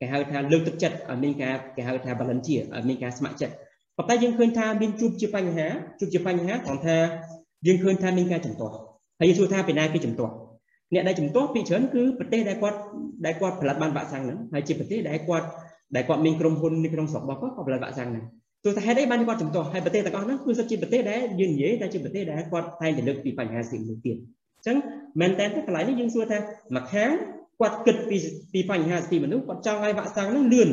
គេហៅថាលើកទឹកចិត្តឲ្យមានការគេហៅថា volunteer ឲ្យមានការស្ម័គ្រចិត្តប៉ុន្តែយើងឃើញថាមានជួបជាបញ្ហាជួបជាបញ្ហាត្រង់ថាយើងឃើញថាមានការចំទាស់ហើយយើងសួរថាពីណាគេចំទាស់អ្នកដែលចំទាស់ពីច្រើនគឺប្រទេសដែលគាត់ដែលគាត់ផលិតបានវ៉ាក់សាំងហ្នឹងហើយជាប្រទេសដែលគាត់ដែលគាត់មានក្រុមហ៊ុននៅក្នុងស្រុករបស់គាត់គាត់ផលិតវ៉ាក់សាំងហ្នឹង ទោះតែហេតុអីបានគាត់ចំទាស់ហើយប្រទេសទាំងអស់ហ្នឹងគឺសិតជាប្រទេសដែលយើងនិយាយតែជាប្រទេសដែលគាត់តែងតែលើកពីបញ្ហាសិទ្ធិមនុស្សទៀតអញ្ចឹងមែនតើកន្លែងនេះយើងសួរថាមួយខាងគាត់គិតពីពីបញ្ហាសិទ្ធិមនុស្សគាត់ចង់ឲ្យវ៉ាក់សាំងហ្នឹងលឿន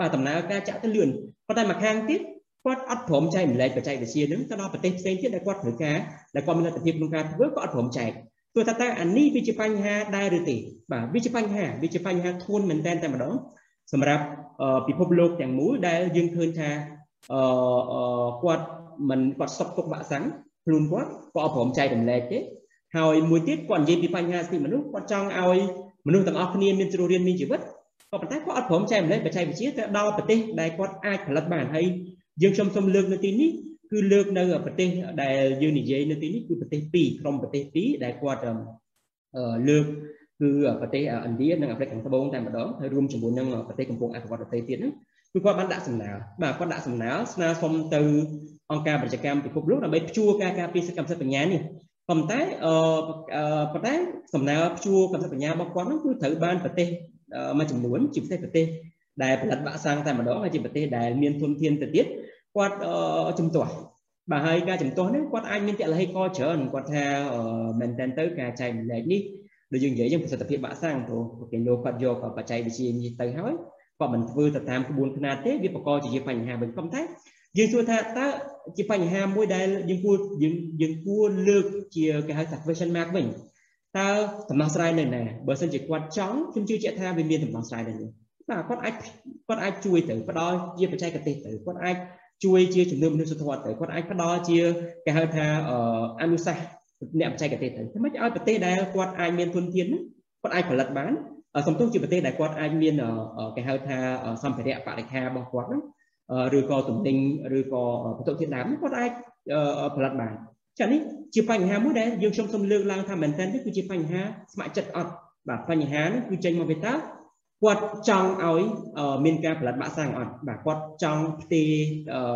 បាទដំណើរការចាក់ទៅលឿនប៉ុន្តែមួយខាងទៀតគាត់អត់ព្រមចែកម្លែកបច្ចេកវិទ្យានឹងទៅដល់ប្រទេសផ្សេងទៀតដែលគាត់ត្រូវការដែលគាត់មានលទ្ធភាពក្នុងការធ្វើក៏អត់ព្រមចែកទោះថាតើអានេះវាជាបញ្ហាដែរឬទេបាទវាជាបញ្ហាវាជាបញ្ហាធ្ងន់មែនតើតែម្ដងសម្រាប់ពិភពលោកទាំងមូលដែលយើងឃើញថា អឺគាត់មិនគាត់សុកទុកបាក់សាំងខ្លួនគាត់ក៏អត់ព្រមចែករំលែកទេហើយមួយទៀតគាត់និយាយពីបញ្ហាសិទ្ធិមនុស្សគាត់ចង់ឲ្យមនុស្សទាំងអស់គ្នាមានជ្រុះរៀនមានជីវិតក៏ប៉ុន្តែគាត់អត់ព្រមចែករំលែកបច្ចេកវិទ្យាទៅដល់ប្រទេសដែលគាត់អាចផលិតបានហើយយើងខ្ញុំសូមលើកនៅទីនេះគឺលើកនៅប្រទេសដែលយើងនិយាយនៅទីនេះគឺប្រទេសពីរក្រុមប្រទេសពីរដែលគាត់លើកគឺប្រទេសឥណ្ឌានិងអាហ្វ្រិកខាងត្បូងតែម្ដងហើយរួមជាមួយនឹងប្រទេសកំពុងអភិវឌ្ឍប្រទេសទៀតហ្នឹង គឺគាត់បានដាក់សំណើបាទគាត់ដាក់សំណើស្នើសុំទៅអង្គការប្រជាកម្មពិភពលោកដើម្បីព្យួរការការពារសិទ្ធិកម្មសិទ្ធិបញ្ញានេះប៉ុន្តែអឺប៉ុន្តែសំណើព្យួរកម្មសិទ្ធិបញ្ញារបស់គាត់ហ្នឹងគឺត្រូវបានប្រទេសមួយចំនួនជាពិសេសប្រទេសដែលផលិតវ៉ាក់សាំងតែម្ដងហើយជាប្រទេសដែលមានធនធានទៅទៀតគាត់ជំទាស់បាទហើយការជំទាស់នេះគាត់អាចមានតលហេកច្រើនគាត់ថាមែនតើទៅការចែកម្លែកនេះដូចយើងនិយាយយើងប្រសិទ្ធភាពបាក់សាំងព្រោះគេលោកគាត់យកបច្ចេកវិទ្យានេះទៅហើយ គាត់មិនធ្វើទៅតាមក្បួនខ្នាតទេវាបង្កជាបញ្ហាវិញប៉ុន្តែយើងសួរថាតើជាបញ្ហាមួយដែលយើងគួរយើងយើងគួរលើកជាគេហៅថា question mark វិញតើដំណោះស្រាយនៅណាបើសិនជាគាត់ចង់ខ្ញុំជឿជាក់ថាវាមានដំណោះស្រាយនៅនេះបាទគាត់អាចគាត់អាចជួយទៅផ្ដល់ជាបច្ចេកទេសទៅគាត់អាចជួយជាជំនឿមនុស្សធម៌ទៅគាត់អាចផ្ដល់ជាគេហៅថាអនុសាសន៍អ្នកបច្ចេកទេសទៅធ្វើម៉េចឲ្យប្រទេសដែលគាត់អាចមានធនធានគាត់អាចផលិតបាន សំទោសជាប្រទេសដែលគាត់អាចមានគេហៅថាសម្ភារៈបរិខារបស់គាត់ហ្នឹងឬក៏ទំនិញឬក៏វត្ថុធាតុដើមគាត់អាចផលិតបានចានេះជាបញ្ហាមួយដែលយើងខ្ញុំសូមលើកឡើងថាមែនតើនេះគឺជាបញ្ហាស្ម័គ្រចិត្តអត់បាទបញ្ហានេះគឺចេញមកពីតើគាត់ចង់ឲ្យមានការផលិតបាក់សាំងអត់បាទគាត់ចង់ផ្ទេរ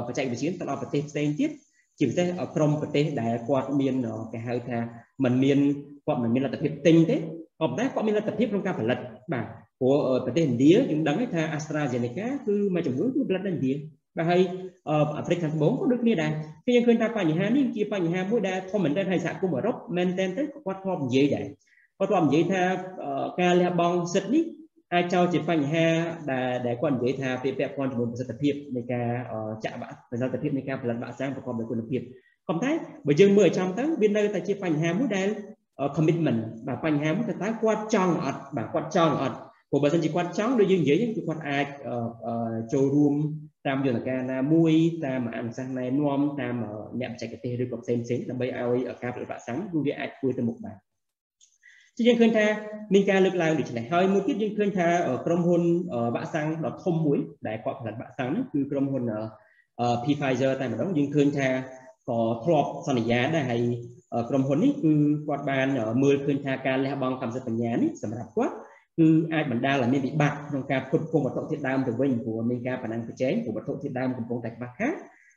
បច្ចេកវិទ្យាទៅដល់ប្រទេសផ្សេងទៀតជាពិសេសក្រមប្រទេសដែលគាត់មានគេហៅថាมันមានគាត់មិនមានលទ្ធភាពទិញទេ ក៏ប៉ុន្តែគាត់មានលទ្ធភាពក្នុងការផលិតបាទព្រោះប្រទេសឥណ្ឌាយើងដឹងថា AstraZeneca គឺមួយចំនួនគឺផលិតនៅឥណ្ឌាបាទហើយអាហ្វ្រិកខាងត្បូងក៏ដូចគ្នាដែរគឺយើងឃើញថាបញ្ហានេះជាបញ្ហាមួយដែលធំមែនទែនហើយសហគមន៍អឺរ៉ុបមែនទែនទៅគាត់ធ្លាប់និយាយដែរគាត់ធ្លាប់និយាយថាការលះបង់សិទ្ធិនេះអាចចោទជាបញ្ហាដែលដែលគាត់និយាយថាពាក់ព័ន្ធជាមួយប្រសិទ្ធភាពនៃការចាក់ប្រសិទ្ធភាពនៃការផលិតវ៉ាក់សាំងប្រកបដោយគុណភាពប៉ុន្តែបើយើងមើលឲ្យចំទៅវានៅតែជាបញ្ហាមួយដែល commitment បាទបញ្ហាមួយថាតើគាត់ចង់អត់បាទគាត់ចង់អត់ព្រោះបើមិនជាគាត់ចង់ដូចយើងនិយាយគឺគាត់អាចចូលរួមតាមយន្តការណាមួយតាមអនុសាសន៍ណែនាំតាមអ្នកបច្ចេកទេសឬក៏ផ្សេងផ្សេងដើម្បីឲ្យការផលិតវ៉ាក់សាំងគឺវាអាចធ្វើទៅមុខបានជាយើងឃើញថាមានការលើកឡើងដូចនេះហើយមួយទៀតយើងឃើញថាក្រុមហ៊ុនវ៉ាក់សាំងដ៏ធំមួយដែលគាត់ផលិតវ៉ាក់សាំងនេះគឺក្រុមហ៊ុន P Pfizer តែម្ដងយើងឃើញថា ក៏ធ្លាប់សន្យាដែរហើយក្រុមហ៊ុននេះគឺគាត់បានមើលឃើញថាការលះបង់កម្មសិទ្ធិបញ្ញានេះសម្រាប់គាត់គឺអាចបណ្ដាលឲ្យមានវិបត្តិក្នុងការផ្គត់ផ្គង់វត្ថុធាតុដើមទៅវិញព្រោះមានការប្រណាំងប្រជែងព្រោះវត្ថុធាតុដើមកំពុងតែខ្វះខាត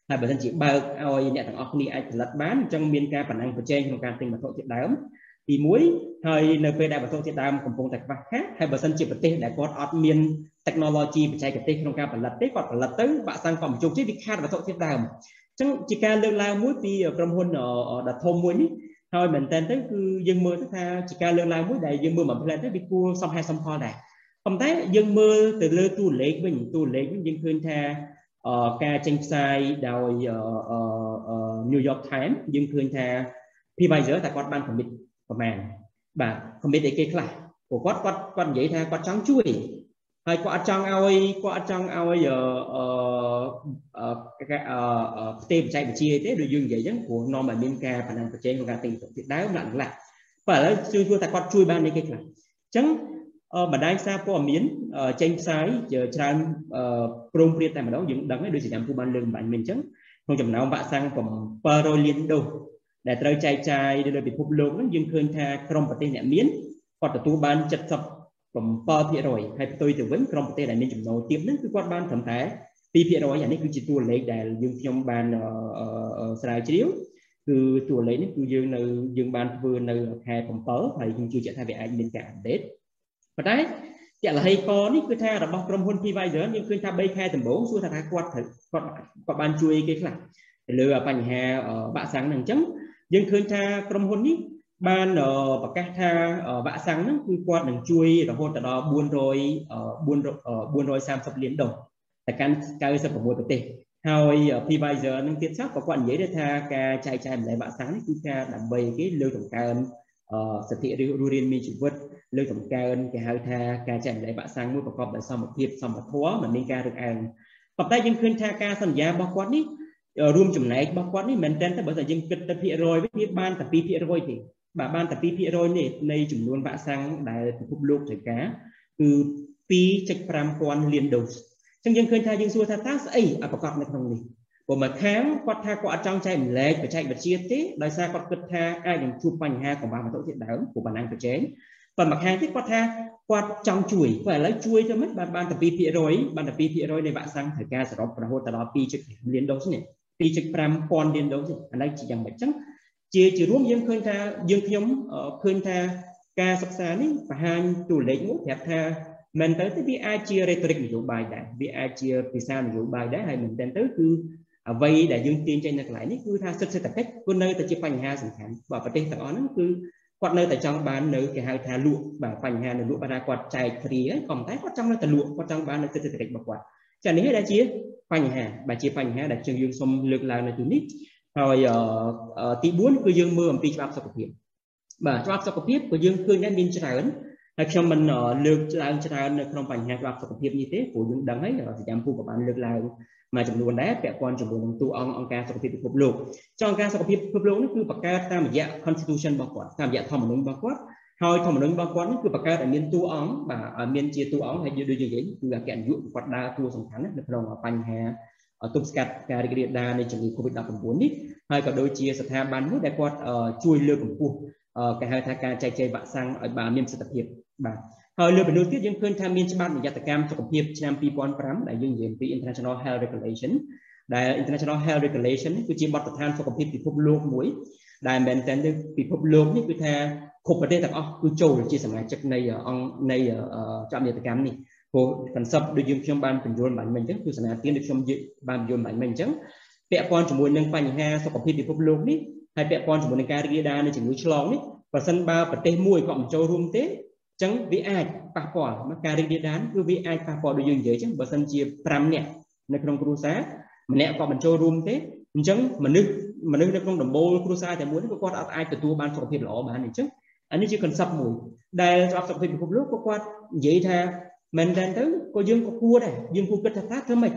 ហើយបើមិនជាបើកឲ្យអ្នកទាំងអស់គ្នាអាចផលិតបានអញ្ចឹងមានការប្រណាំងប្រជែងក្នុងការទិញវត្ថុធាតុដើមទី1ហើយនៅពេលដែលវត្ថុធាតុដើមកំពុងតែខ្វះខាតហើយបើសិនជាប្រទេសដែលគាត់អត់មាន technology បច្ចេកទេសក្នុងការផលិតទេគាត់ផលិតទៅបាក់សាំងក៏មិនជោគជ័យវាខាតវត្ថុធាតុដើមអញ្ចឹងជាការលើកឡើងមួយពីក្រុមហ៊ុនដ៏ធំមួយនេះហើយមែនតើទៅគឺយើងមើលទៅថាជាការលើកឡើងមួយដែលយើងមើលមួយផ្លែតទៅវាគួរសមហេតុសមផលដែរប៉ុន្តែយើងមើលទៅលើតួលេខវិញតួលេខវិញយើងឃើញថាការចេញផ្សាយដោយ New York Times យើងឃើញថា Pfizer តែគាត់បាន commit ប្រមាណបាទ commit អីគេខ្លះព្រោះគាត់គាត់គាត់និយាយថាគាត់ចង់ជួយ ហើយគាត់អត់ចង់ឲ្យគាត់អត់ចង់ឲ្យអឺអឺផ្ទេបច្ចេកវិទ្យាទេដូចយើងនិយាយអញ្ចឹងព្រោះនាំឲ្យមានការបណ្ដាញប្រជែងក្នុងការទិញទៅទៀតដើមដាក់ខ្លះបើឥឡូវជួយជួយតែគាត់ជួយបាននេះគេខ្លះអញ្ចឹងបណ្ដាញសារព័ត៌មានចេញផ្សាយច្រើនព្រមព្រៀងតែម្ដងយើងដឹងហើយដូចជាតាមពូបានលើកបំបញ្ញមិញអញ្ចឹងក្នុងចំណោមវ៉ាក់សាំង700លានដូសដែលត្រូវចែកចាយនៅលើពិភពលោកហ្នឹងយើងឃើញថាក្រុមប្រទេសអ្នកមានគាត់ទទួលបាន 77%ហើយផ្ទុយទៅវិញក្រុមប្រទេសដែលមានចំណូលទាបហ្នឹងគឺគាត់បានត្រឹមតែ2%អានេះគឺជាតួលេខដែលយើងខ្ញុំបានស្រាវជ្រាវគឺតួលេខនេះគឺយើងនៅយើងបានធ្វើនៅខែ7ហើយយើងជឿជាក់ថាវាអាចមានការអាប់ដេតប៉ុន្តែចលហេកនេះគឺថារបស់ក្រុមហ៊ុន Pfizer យើងឃើញថា3ខែដំបូងសួរថាគាត់ត្រូវគាត់គាត់បានជួយគេខ្លះទៅលើបញ្ហាបាក់សាំងហ្នឹងអញ្ចឹងយើងឃើញថាក្រុមហ៊ុននេះ បានប្រកាសថាវ៉ាក់សាំងហ្នឹងគឺគាត់នឹងជួយរហូតដល់400 430លានដុល្លារទៅកាន់96ប្រទេសហើយ Pfizer នឹងទៀតសោះក៏គាត់និយាយដែរថាការចែកចាយម្លែកវ៉ាក់សាំងនេះគឺការដើម្បីគេលើកតម្កើងសិទ្ធិរស់រានមានជីវិតលើកតម្កើងគេហៅថាការចែកម្លែកវ៉ាក់សាំងមួយប្រកបដោយសមភាពសមធម៌មិនមានការរឹកអើងប៉ុន្តែយើងឃើញថាការសន្យារបស់គាត់នេះរួមចំណែករបស់គាត់នេះមិនមែនតែបើតែយើងគិតទៅភាគរយវាបានតែ2%ទេ បាទបានតែ2%នេះនៃចំនួនវ៉ាក់សាំងដែលពិភពលោកត្រូវការគឺ2.5ពាន់លានដូសអញ្ចឹងយើងឃើញថាយើងសួរថាតើស្អីឲ្យប្រកបនៅក្នុងនេះព្រោះមកខាងគាត់ថាគាត់អត់ចង់ចែកម្លែកបច្ចេកវិទ្យាទេដោយសារគាត់គិតថាអាចនឹងជួបបញ្ហាកង្វះវត្ថុជាដើមព្រោះបណ្ដាញប្រជែងប៉ុន្តែមកខាងទៀតគាត់ថាគាត់ចង់ជួយព្រោះឥឡូវជួយទៅមិនបានបានតែ2%បានតែ2%នៃវ៉ាក់សាំងត្រូវការសរុបរហូតដល់2.5លានដូសនេះ2.5ពាន់លានដូសនេះឥឡូវជាយ៉ាងម៉េចចឹង ជាជារួមយើងឃើញថាយើងខ្ញុំឃើញថាការសិក្សានេះបង្ហាញតួលេខមួយប្រាប់ថាមែនទៅវាអាចជា rhetoric នយោបាយដែរវាអាចជាភាសានយោបាយដែរហើយមែនទៅគឺអ្វីដែលយើងទាញចេញនៅកន្លែងនេះគឺថាសិទ្ធិសេដ្ឋកិច្ចគឺនៅតែជាបញ្ហាសំខាន់បើប្រទេសទាំងអស់ហ្នឹងគឺគាត់នៅតែចង់បាននៅគេហៅថាលក់បាទបញ្ហានៅលក់បើថាគាត់ចែកព្រាក៏តែគាត់ចង់នៅតែលក់គាត់ចង់បាននៅសិទ្ធិសេដ្ឋកិច្ចរបស់គាត់ចានេះដែលជាបញ្ហាបាទជាបញ្ហាដែលយើងយើងសូមលើកឡើងនៅទីនេះ ហើយទី4គឺយើងមើលអំពីច្បាប់សុខភាពបាទច្បាប់សុខភាពក៏យើងឃើញដែរមានច្រើនហើយខ្ញុំមិនលើកឡើងច្រើននៅក្នុងបញ្ហាច្បាប់សុខភាពនេះទេព្រោះយើងដឹងហើយសកម្មភាពក៏បានលើកឡើងមួយចំនួនដែរពាក់ព័ន្ធជាមួយនឹងទូអង្គអង្គការសុខភាពពិភពលោកចុះអង្គការសុខភាពពិភពលោកនេះគឺបង្កើតតាមរយៈ constitution របស់គាត់តាមរយៈធម្មនុញ្ញរបស់គាត់ហើយធម្មនុញ្ញរបស់គាត់នេះគឺបង្កើតឲ្យមានតួអង្គបាទឲ្យមានជាតួអង្គហើយដូចយើងនិយាយគឺអគ្គនាយកគាត់ដើរតួសំខាន់នៅក្នុងបញ្ហា ទប់ស្កាត់ការរីករាលដាលនៃជំងឺ Covid-19 នេះហើយក៏ដូចជាស្ថាប័នមួយដែលគាត់ជួយលើកកម្ពស់គេហៅថាការចែកចាយវ៉ាក់សាំងឲ្យបានមានប្រសិទ្ធភាពបាទហើយលើពីនោះទៀតយើងឃើញថាមានច្បាប់និយត្តកម្មសុខភាពឆ្នាំ2005ដែលយើងនិយាយពី International Health Regulation ដែល International Health Regulation គឺជាបទដ្ឋានសុខភាពពិភពលោកមួយដែលមែនតើពិភពលោកនេះគឺថាគ្រប់ប្រទេសទាំងអស់គឺចូលជាសមាជិកនៃអង្គនៃច្បាប់និយត្តកម្មនេះ ព្រោះ concept ដូចយើងខ្ញុំបានបញ្យល់បាញ់មិញអញ្ចឹងគឺសនាទានដូចខ្ញុំបានបញ្យល់បាញ់មិញអញ្ចឹងពាក់ព័ន្ធជាមួយនឹងបញ្ហាសុខភាពពិភពលោកនេះហើយពាក់ព័ន្ធជាមួយនឹងការរីករាលដាលនៃជំងឺឆ្លងនេះបើសិនបើប្រទេសមួយក៏មិនចូលរួមទេចឹងវាអាចប៉ះពាល់ការរីករាលដាលគឺវាអាចប៉ះពាល់ដូចយើងនិយាយចឹងបើសិនជា5នាក់នៅក្នុងគ្រួសារម្នាក់ក៏បញ្ចូលរួមទេអញ្ចឹងមនុស្សមនុស្សនៅក្នុងដំបូលគ្រួសារតែមួយក៏គាត់អាចទទួលបានសុខភាពល្អបានអញ្ចឹងអានេះជា concept មួយដែលស្រាប់សុខភាពពិភពលោកក៏គាត់និយាយថា មែនតើទៅក៏យើងក៏គួរដែរយើងគួរគិតថាតើធ្វើម៉េចឥ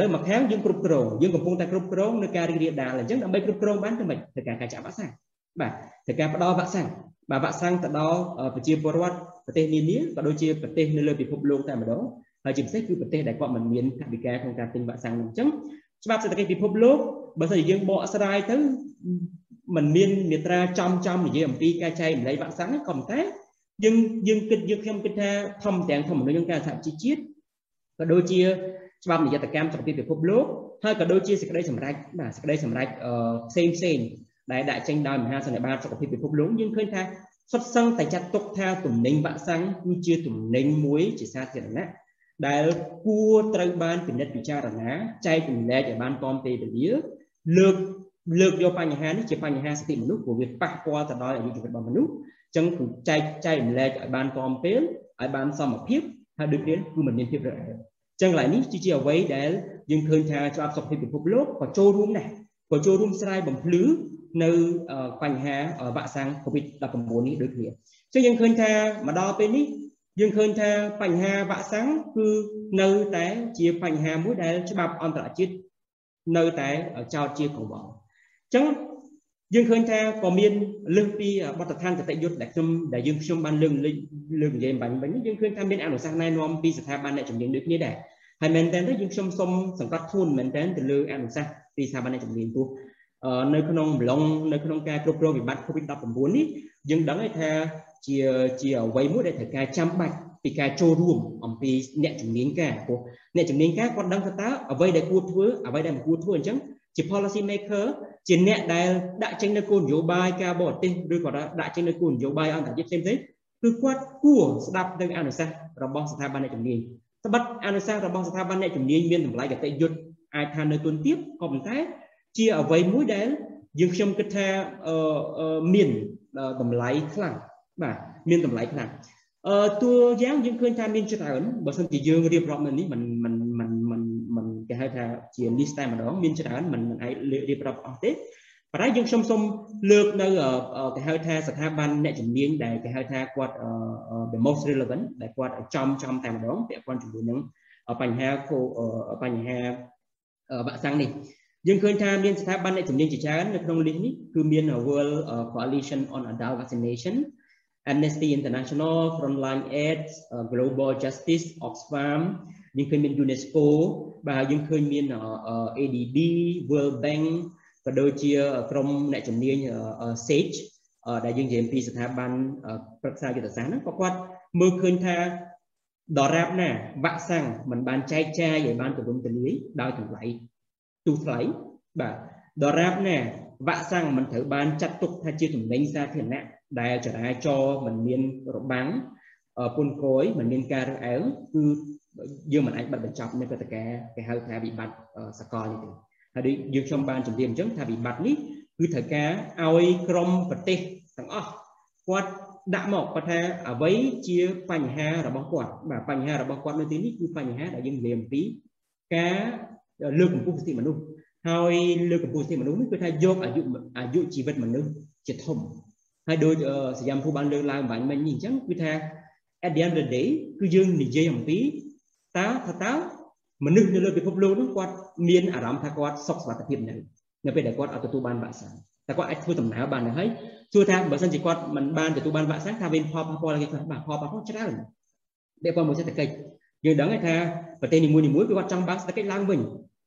ឡូវមកខាងយើងគ្រប់គ្រងយើងកំពុងតែគ្រប់គ្រងនៅការរីករាលដាលអញ្ចឹងដើម្បីគ្រប់គ្រងបានធ្វើម៉េចត្រូវការការចាក់វ៉ាក់សាំងបាទត្រូវការផ្ដល់វ៉ាក់សាំងបាទវ៉ាក់សាំងទៅដល់ប្រជាពលរដ្ឋប្រទេសនានាក៏ដូចជាប្រទេសនៅលើពិភពលោកតែម្ដងហើយជាពិសេសគឺប្រទេសដែលគាត់មិនមានថវិកាក្នុងការទិញវ៉ាក់សាំងនោះអញ្ចឹងច្បាប់សេដ្ឋកិច្ចពិភពលោកបើសិនជាយើងបកស្រាយទៅมันមានមាត្រាចំចំនិយាយអំពីការចែកម្លែកវ៉ាក់សាំងក៏ប៉ុន្តែ យើងយើងគិតយើងខ្ញុំគិតថាធម្មទាំងធម្មមនុស្សការសហជីវជាតិក៏ដូចជាច្បាប់និយត្តកម្មសុខភាពពិភពលោកហើយក៏ដូចជាសេចក្តីសម្រេចបាទសេចក្តីសម្រេចផ្សេងផ្សេងដែលដាក់ចេញដោយមហាសន្និបាតសុខភាពពិភពលោកយើងឃើញថាសុទ្ធសឹងតែចាត់ទុកថាទំនិញវ៉ាក់សាំងគឺជាទំនិញមួយជាសាធារណៈដែលគួរត្រូវបានពិនិត្យពិចារណាចែកចម្លែកឲ្យបានតាមពេលវេលាលើកលើកយកបញ្ហានេះជាបញ្ហាសិទ្ធិមនុស្សព្រោះវាប៉ះពាល់ទៅដល់អាយុជីវិតរបស់មនុស្សអញ្ចឹងគឺចែកចែកម្លែកឲ្យបានតាមពេលឲ្យបានសមភាពហើយដូចនេះគឺមិនមានភាពរអែលអញ្ចឹងកន្លែងនេះជាអ្វីដែលយើងឃើញថាច្បាប់សុខភាពពិភពលោកក៏ចូលរួមដែរក៏ចូលរួមស្រាយបំភ្លឺនៅបញ្ហាវ៉ាក់សាំង COVID-19 នេះដូចគ្នាអញ្ចឹងយើងឃើញថាមកដល់ពេលនេះយើងឃើញថាបញ្ហាវាក់សាំងគឺនៅតែជាបញ្ហាមួយដែលច្បាប់អន្តរជាតិនៅតែចោទជាកង្វល់អញ្ចឹង យើងឃើញថាក៏មានលើសពីបទដ្ឋានគតិយុត្តដែលខ្ញុំដែលយើងខ្ញុំបានលើកលើកនិយាយបាញ់វិញយើងឃើញថាមានអនុសាសន៍ណែនាំពីស្ថាប័នអ្នកជំនាញដូចគ្នាដែរហើយមែនតើយើងខ្ញុំសូមសង្កត់ធ្ងន់មែនតើទៅលើអនុសាសន៍ពីស្ថាប័នអ្នកជំនាញពោះនៅក្នុងម្លងនៅក្នុងការគ្រប់គ្រងវិបត្តិ COVID-19 នេះយើងដឹងហើយថាជាជាអ្វីមួយដែលត្រូវការចាំបាច់ពីការចូលរួមអំពីអ្នកជំនាញការព្រោះអ្នកជំនាញការគាត់ដឹងថាតើអ្វីដែលគួរធ្វើអ្វីដែលមិនគួរធ្វើអញ្ចឹងជា policy maker ជាអ្នកដែលដាក់ចេញនៅគោលនយោបាយការបរទេសឬក៏ដាក់ចេញនៅគោលនយោបាយអន្តរជាតិផ្សេងផ្សេងគឺគាត់គួរស្ដាប់នឹងអនុសាសន៍របស់ស្ថាប័នអ្នកជំនាញត្បិតអនុសាសន៍របស់ស្ថាប័នអ្នកជំនាញមានតម្លៃគតិយុត្តអាចថានៅទុនទៀតក៏ប៉ុន្តែជាអ្វីមួយដែលយើងខ្ញុំគិតថាមានតម្លៃខ្លាំងបាទមានតម្លៃខ្លាំងអឺតួយ៉ាងយើងឃើញថាមានច្រើនបើសិនជាយើងរៀបរាប់នៅនេះមិន គេហៅថាជា list តែម្ដងមានច្រើនมันមិនអាចរៀបរាប់អស់ទេប៉ុន្តែយើងខ្ញុំសូមលើកនៅគេហៅថាស្ថាប័នអ្នកជំនាញដែលគេហៅថាគាត់ the most relevant ដែលគាត់ចំចំតែម្ដងពាក់ព័ន្ធជាមួយនឹងបញ្ហាបញ្ហាវាក់សាំងនេះយើងឃើញថាមានស្ថាប័នអ្នកជំនាញជាច្រើននៅក្នុង list នេះគឺមាន World Coalition on Adult Vaccination Amnesty International Frontline Aid Global Justice Oxfam យើងឃើញមាន UNESCO បាទយើងឃើញមាន ADB World Bank ក៏ដូចជាក្រុមអ្នកជំនាញ SAGE ដែលយើងនិយាយពីស្ថាប័នប្រឹក្សាយុទ្ធសាស្ត្រហ្នឹងក៏គាត់មើលឃើញថាដរាបណាវ៉ាក់សាំងមិនបានចែកចាយឲ្យបានទូលំទូលាយដោយតម្លៃទូថ្លៃបាទដរាបណាវ៉ាក់សាំងមិនត្រូវបានចាត់ទុកថាជាទំនិញសាធារណៈដែលចរាចរណ៍មិនមានរបាំងពុនគយមិនមានការរើសអើងគឺ យើងមិនអាចបិទបញ្ចប់នៅព្រឹត្តិការណ៍គេហៅថាវិបត្តិសកលនេះទេហើយយើងខ្ញុំបានជម្រាបអញ្ចឹងថាវិបត្តិនេះគឺត្រូវការឲ្យក្រមប្រទេសទាំងអស់គាត់ដាក់មកគាត់ថាអ្វីជាបញ្ហារបស់គាត់បាទបញ្ហារបស់គាត់នៅទីនេះគឺបញ្ហាដែលយើងនិយាយអំពីការលើកកម្ពស់សិទ្ធិមនុស្សហើយលើកកម្ពស់សិទ្ធិមនុស្សនេះគឺថាយកអាយុអាយុជីវិតមនុស្សជាធំហើយដូចសយាមភូបានលើកឡើងបាញ់មិញនេះអញ្ចឹងគឺថា at the end of the day គឺយើងនិយាយអំពី តើថាតើមនុស្សនៅលើពិភពលោកនោះគាត់មានអារម្មណ៍ថាគាត់សុខសុវត្ថិភាពនៅនៅពេលដែលគាត់អត់ទទួលបានវ៉ាក់សាំងតែគាត់អាចធ្វើដំណើរបានហើយសួរថាបើសិនជាគាត់មិនបានទទួលបានវ៉ាក់សាំងថាមានផលប៉ះពាល់គេខ្លះបាទផលប៉ះពាល់ច្រើនពាក់ព័ន្ធមួយសេដ្ឋកិច្ចយើងដឹងថាប្រទេសនីមួយៗគឺគាត់ចង់បើកសេដ្ឋកិច្ចឡើងវិញ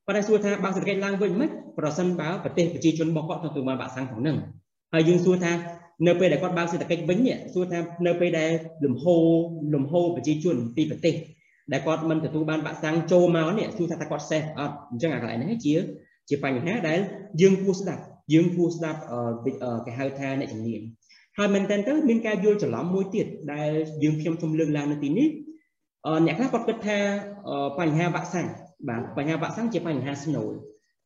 ប៉ុន្តែសួរថាបើកសេដ្ឋកិច្ចឡើងវិញមិនប្រសិនបើប្រទេសប្រជាជនរបស់គាត់ទទួលបានវ៉ាក់សាំងផងហ្នឹងហើយយើងសួរថានៅពេលដែលគាត់បើកសេដ្ឋកិច្ចវិញសួរថានៅពេលដែលលំហូរលំហូរប្រជាជនពីប្រទេស ដែលគាត់មិនទទួលបានវ៉ាក់សាំងចូលមកនេះសួរថាតើគាត់ safe អត់អញ្ចឹងអាកន្លែងនេះជាជាបញ្ហាដែលយើងគួរស្ដាប់យើងគួរស្ដាប់គេហៅថាអ្នកជំនាញហើយមែនតើទៅមានការយល់ច្រឡំមួយទៀតដែលយើងខ្ញុំសូមលើកឡើងនៅទីនេះអ្នកខ្លះគាត់គិតថាបញ្ហាវ៉ាក់សាំងបាទបញ្ហាវ៉ាក់សាំងជាបញ្ហាស្នូល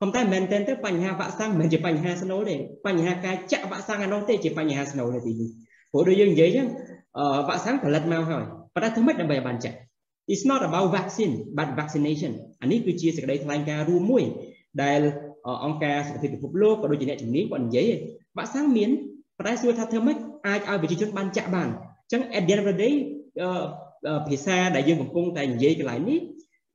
ប៉ុន្តែមិនមែនទេទៅបញ្ហាវ៉ាក់សាំងមិនមែនជាបញ្ហាស្នូលទេបញ្ហាការចាក់វ៉ាក់សាំងអានោះទេជាបញ្ហាស្នូលនៅទីនេះព្រោះដូចយើងនិយាយចឹងវ៉ាក់សាំងផលិតមកហើយប៉ុន្តែធ្វើម៉េចដើម្បីឲ្យបានចាក់ It's not about vaccine but vaccination អានេះគឺជាសេចក្តីថ្លែងការណ៍រួមមួយដែលអង្គការសុខភាពពិភពលោកក៏ដូចជាអ្នកជំនាញគាត់និយាយវ៉ាក់សាំងមានប៉ុន្តែសួរថាធ្វើម៉េចអាចឲ្យប្រជាជនបានចាក់បានអញ្ចឹង at the end of the day ភាសាដែលយើងកំពុងតែនិយាយកន្លែងនេះ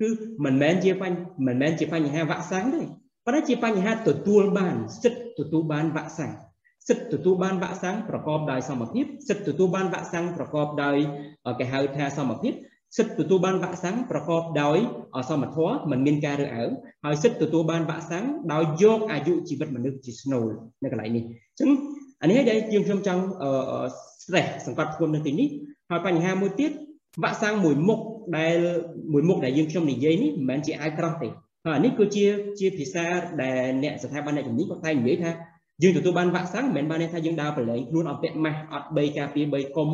គឺមិនមែនជាបញ្មិនមែនជាបញ្ហាវ៉ាក់សាំងទេប៉ុន្តែជាបញ្ហាទទួលបានសិទ្ធិទទួលបានវ៉ាក់សាំងសិទ្ធិទទួលបានវ៉ាក់សាំងប្រកបដោយសមភាពសិទ្ធិទទួលបានវ៉ាក់សាំងប្រកបដោយគេហៅថាសមភាព សិទ្ធិទទួលបានវ៉ាក់សាំងប្រកបដោយសមធម៌មិនមានការរើសអើងហើយសិទ្ធិទទួលបានវ៉ាក់សាំងដោយយកអាយុជីវិតមនុស្សជាស្នូលនៅកន្លែងនេះអញ្ចឹងអានេះដែលយើងខ្ញុំចង់ stress សង្កត់ធ្ងន់នៅទីនេះហើយបញ្ហាមួយទៀតវ៉ាក់សាំងមួយមុខដែលមួយមុខដែលយើងខ្ញុំនិយាយនេះមិនមែនជាអាវក្រោះទេហើយនេះគឺជាជាភាសាដែលអ្នកស្ថាប័នអ្នកជំនាញគាត់តែនិយាយថាយើងទទួលបានវ៉ាក់សាំងមិនមែនបានថាយើងដើរប្រឡែងខ្លួនអត់ពាក់ម៉ាស់អត់បីការពារបីកុំ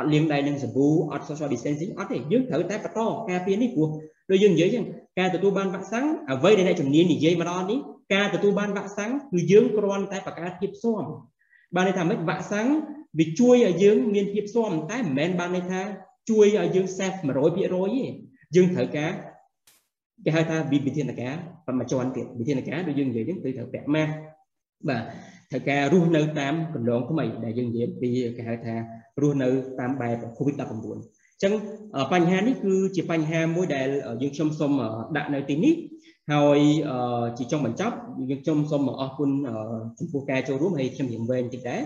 អត់លាងដៃនឹងសាប៊ូអត់ social distancing អត់ទេយើងត្រូវតែបន្តការពារនេះព្រោះដូចយើងនិយាយចឹងការទទួលបានវ៉ាក់សាំងអ្វីដែលអ្នកជំនាញនិយាយមកដល់នេះការទទួលបានវ៉ាក់សាំងគឺយើងគ្រាន់តែបង្កើតភាពស៊ាំបានន័យថាម៉េចវ៉ាក់សាំងវាជួយឲ្យយើងមានភាពស៊ាំតែមិនមែនបានន័យថាជួយឲ្យយើង safe 100%ទេយើងត្រូវការគេហៅថាវិធានការប្រមាជាន់ទៀតវិធានការដូចយើងនិយាយហ្នឹងគឺត្រូវពាក់ម៉ាស់បាទត្រូវការរស់នៅតាមកន្លងថ្មីដែលយើងនិយាយពីគេហៅថា រស់នៅតាមបែប COVID-19 អញ្ចឹងបញ្ហានេះគឺជាបញ្ហាមួយដែលយើងខ្ញុំសូមដាក់នៅទីនេះហើយជាចុងបញ្ចប់យើងខ្ញុំសូមអរគុណចំពោះការចូលរួមហើយខ្ញុំរៀងវែងតិចដែរ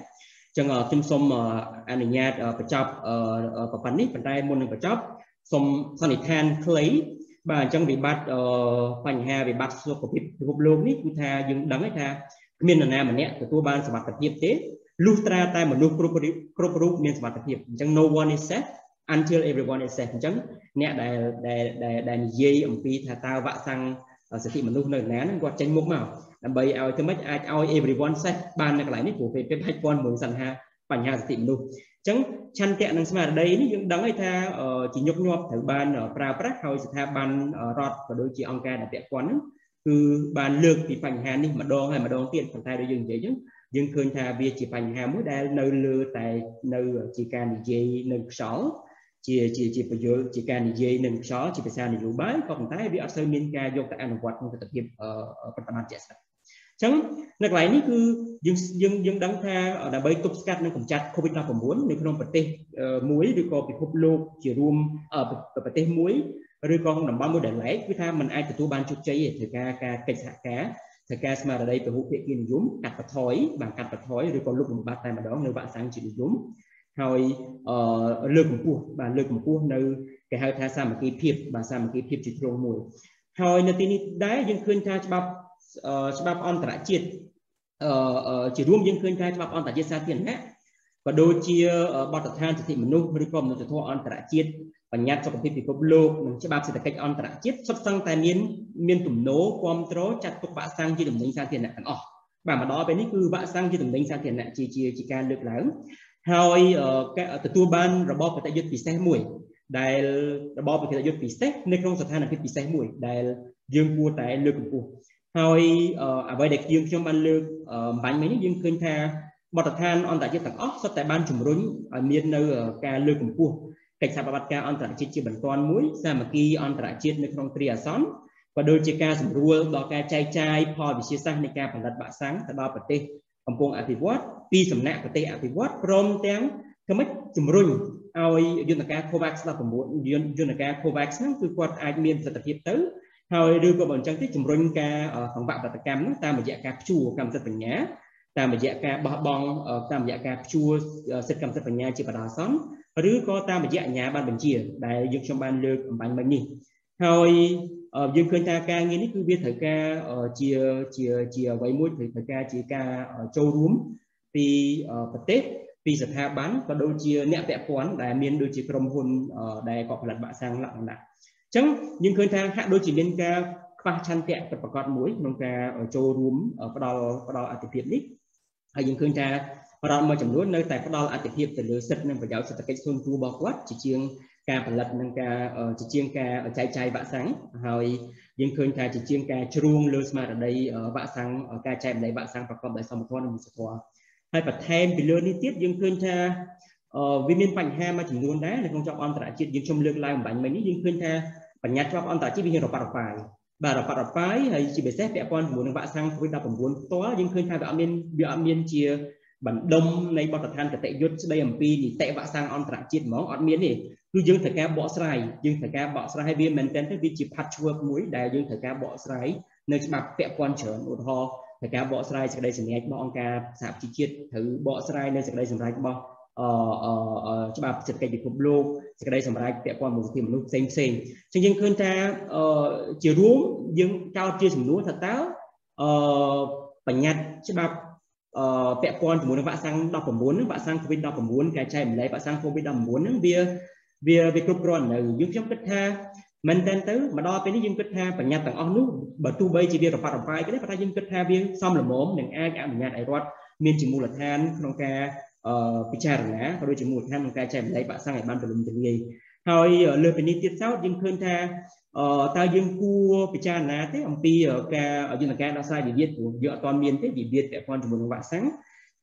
ចឹងខ្ញុំសូមអនុញ្ញាតបញ្ចប់ប៉ុណ្ណេះប៉ុន្តែមុននឹងបញ្ចប់សូមសន្និដ្ឋានខ្លីបាទអញ្ចឹងវិបត្តិបញ្ហាវិបត្តិសុខភាពពិភពលោកនេះគឺថាយើងដឹងហើយថាគ្មាននរណាម្នាក់ទទួលបានសមត្ថភាពទេ លុះត្រាតែមនុស្សគ្រប់គ្រប់រូបមានសមត្ថភាពអញ្ចឹង no one is safe until everyone is safe អញ្ចឹងអ្នកដែលដែលដែលនិយាយអំពីថាតើវ៉ាក់សាំងសិទ្ធិមនុស្សនៅណាហ្នឹងគាត់ចេញមុខមកដើម្បីឲ្យទៅមិនអាចឲ្យ everyone safe បាននៅកន្លែងនេះព្រោះពេលពេលហាច់ព័ន្ធមួយសន្និហាបញ្ហាសិទ្ធិមនុស្សអញ្ចឹងឆន្ទៈនិងស្មារតីនេះយើងដឹងហើយថាជាញឹកញាប់ត្រូវបានប្រើប្រាស់ហើយស្ថាប័នរដ្ឋក៏ដូចជាអង្គការដែលពាក់ព័ន្ធហ្នឹងគឺបានលើកពីបញ្ហានេះម្ដងហើយម្ដងទៀតប៉ុន្តែដូចយើងនិយាយអញ្ចឹង យើងឃើញថាវាជាបញ្ហាមួយដែលនៅលើតែនៅជាការនិយាយនៅខ្យល់ជាជាជាបញ្យលជាការនិយាយនឹងខ្យល់ជាភាសានយោបាយក៏ប៉ុន្តែវាអត់សូវមានការយកទៅអនុវត្តក្នុងទស្សនវិជ្ជាប្រតិបត្តិជាក់ស្ដែងអញ្ចឹងនៅកន្លែងនេះគឺយើងយើងយើងដឹងថាដើម្បីទប់ស្កាត់និងកម្ចាត់ COVID-19 នៅក្នុងប្រទេសមួយឬក៏ពិភពលោកជារួមប្រទេសមួយឬក៏តំបន់មួយដែលឡែកគឺថាมันអាចទទួលបានជោគជ័យទេត្រូវការការកិច្ចសហការ ត្រូវការស្មារតីពហុភាគីនិយមកាត់បន្ថយបាទកាត់បន្ថយឬក៏លុបបំបាត់តែម្ដងនៅវ៉ាក់សាំងជានិយមហើយលើកកម្ពស់បាទលើកកម្ពស់នៅគេហៅថាសាមគ្គីភាពបាទសាមគ្គីភាពជាទ្រង់មួយហើយនៅទីនេះដែរយើងឃើញថាច្បាប់ច្បាប់អន្តរជាតិជារួមយើងឃើញថាច្បាប់អន្តរជាតិសាធារណៈក៏ដូចជាបទដ្ឋានសិទ្ធិមនុស្សឬក៏មនុស្សធម៌អន្តរជាតិ បញ្ញត្តិសុខភាពពិភពលោកនិងច្បាប់សេដ្ឋកិច្ចអន្តរជាតិសុទ្ធសឹងតែមានមានទំនោរគ្រប់គ្រងចាត់ទុកវ៉ាក់សាំងជាដំណេញសាធារណៈទាំងអស់បាទមកដល់ពេលនេះគឺវ៉ាក់សាំងជាដំណេញសាធារណៈជាជាជាការលើកឡើងហើយទទួលបានរបបបតិយុទ្ធពិសេសមួយ ដែលរបបបតិយុទ្ធពិសេសនៅក្នុងស្ថានភាពពិសេសមួយដែលយើងគួរតែលើកកម្ពស់ហើយអ្វីដែលយើងខ្ញុំបានលើកអំបញ្ញមិញនេះយើងឃើញថាបទដ្ឋានអន្តរជាតិទាំងអស់សុទ្ធតែបានជំរុញឲ្យមាននៅការលើកកម្ពស់ កិច្ចសហប្រតិបត្តិការអន្តរជាតិជាបន្ទាន់មួយសាមគ្គីអន្តរជាតិនៅក្នុងគ្រាអាសន្នក៏ដូចជាការសម្រួលដល់ការចែកចាយផលវិទ្យាសាស្ត្រនៃការផលិតវ៉ាក់សាំងទៅដល់ប្រទេសកំពុងអភិវឌ្ឍពីសំណាក់ប្រទេសអភិវឌ្ឍព្រមទាំងធ្វើម៉េចជំរុញឲ្យយន្តការ COVAX 19យន្តការ COVAX ហ្នឹងគឺគាត់អាចមានប្រសិទ្ធភាពទៅហើយឬក៏បើអញ្ចឹងទេជំរុញការកង្វះបដកម្មហ្នឹងតាមរយៈការព្យួរកម្មសិទ្ធិបញ្ញាតាមរយៈការបោះបង់តាមរយៈការព្យួរសិទ្ធិកម្មសិទ្ធិបញ្ញាជាបណ្ដោះអាសន្ន ឬក៏តាមរយៈអាជ្ញាប័ណ្ណបញ្ជា ដែលយើងខ្ញុំបានលើកអំបញ្ញមិញនេះហើយយើងឃើញថាការងារនេះគឺវាត្រូវការជាជាជាអ្វីមួយត្រូវការជាការចូលរួមពីប្រទេសពីស្ថាប័នក៏ដូចជាអ្នកពាក់ព័ន្ធដែលមានដូចជាក្រុមហ៊ុនដែលក៏ផលិតបាក់សាំងលក្ខណៈអញ្ចឹងយើងឃើញថាហាក់ដូចជាមានការខ្វះឆន្ទៈប្រកបមួយក្នុងការចូលរួមផ្ដល់ផ្ដល់អតិភិបនេះហើយយើងឃើញថា រដ្ឋមួយចំនួននៅតែផ្ដល់អត្ថភាពទៅលើសិទ្ធិនិងប្រយោជន៍សេដ្ឋកិច្ចខ្លួនខ្លួនរបស់គាត់ជាជាងការផលិតនិងការជាជាងការចែកចាយវ៉ាក់សាំងហើយយើងឃើញថាជាជាងការជ្រួងលើស្មារតីវ៉ាក់សាំងការចែករំលែកវ៉ាក់សាំងប្រកបដោយសមធម៌និងសុខធម៌ហើយបន្ថែមពីលើនេះទៀតយើងឃើញថាវាមានបញ្ហាមួយចំនួនដែរនៅក្នុងច្បាប់អន្តរជាតិយើងខ្ញុំលើកឡើងអំបញ្ញមិញនេះយើងឃើញថាបញ្ញត្តិច្បាប់អន្តរជាតិវារប៉ាត់រប៉ាយបាទរប៉ាត់រប៉ាយហើយជាពិសេសពាក់ព័ន្ធជាមួយនឹងវ៉ាក់សាំង COVID-19 ផ្ទាល់យើងឃើញថាវាអត់មានវាអត់មានជា បណ្ដុំនៃបទដ្ឋានគតិយុត្តស្ដីអំពីនីតិវ៉ាក់សាំងអន្តរជាតិហ្មងអត់មានទេគឺយើងត្រូវការបកស្រាយយើងត្រូវការបកស្រាយវាមែនទែនទៅវាជា patchwork មួយដែលយើងត្រូវការបកស្រាយនៅច្បាប់ពាក់ព័ន្ធច្រើនឧទាហរណ៍ត្រូវការបកស្រាយសេចក្តីសម្រេចរបស់អង្គការសហប្រជាជាតិត្រូវបកស្រាយនៅសេចក្តីសម្រេចរបស់អឺច្បាប់សេដ្ឋកិច្ចពិភពលោកសេចក្តីសម្រេចពាក់ព័ន្ធមួយសិទ្ធិមនុស្សផ្សេងផ្សេងអញ្ចឹងយើងឃើញថាអឺជារួមយើងចោទជាសំណួរថាតើអឺបញ្ញត្តិច្បាប់ អឺពាក់ព័ន្ធជាមួយនឹងវ៉ាក់សាំង19ហ្នឹងវ៉ាក់សាំង COVID-19 ការចែកម្លែកវ៉ាក់សាំង COVID-19 ហ្នឹងវាវាវាគ្រប់គ្រាន់នៅយើងខ្ញុំគិតថាមែនតើទៅមកដល់ពេលនេះយើងគិតថាបញ្ញត្តិទាំងអស់នោះបើទោះបីជាវារប៉ាត់របាយក៏ដោយប៉ុន្តែយើងគិតថាវាសមល្មមនឹងអាចអនុញ្ញាតឲ្យរដ្ឋមានជាមូលដ្ឋានក្នុងការពិចារណាក៏ដូចជាមូលដ្ឋានក្នុងការចែកម្លែកបាក់សាំងឲ្យបានទូលំទូលាយហើយលើពីនេះទៀតសោតយើងឃើញថា តើយើងគួរពិចារណាទេអំពីការយន្តការដោះស្រាយវិវាទព្រោះយើងអត់ទាន់មានទេវិវាទពាក់ព័ន្ធជាមួយនឹងវ៉ាក់សាំង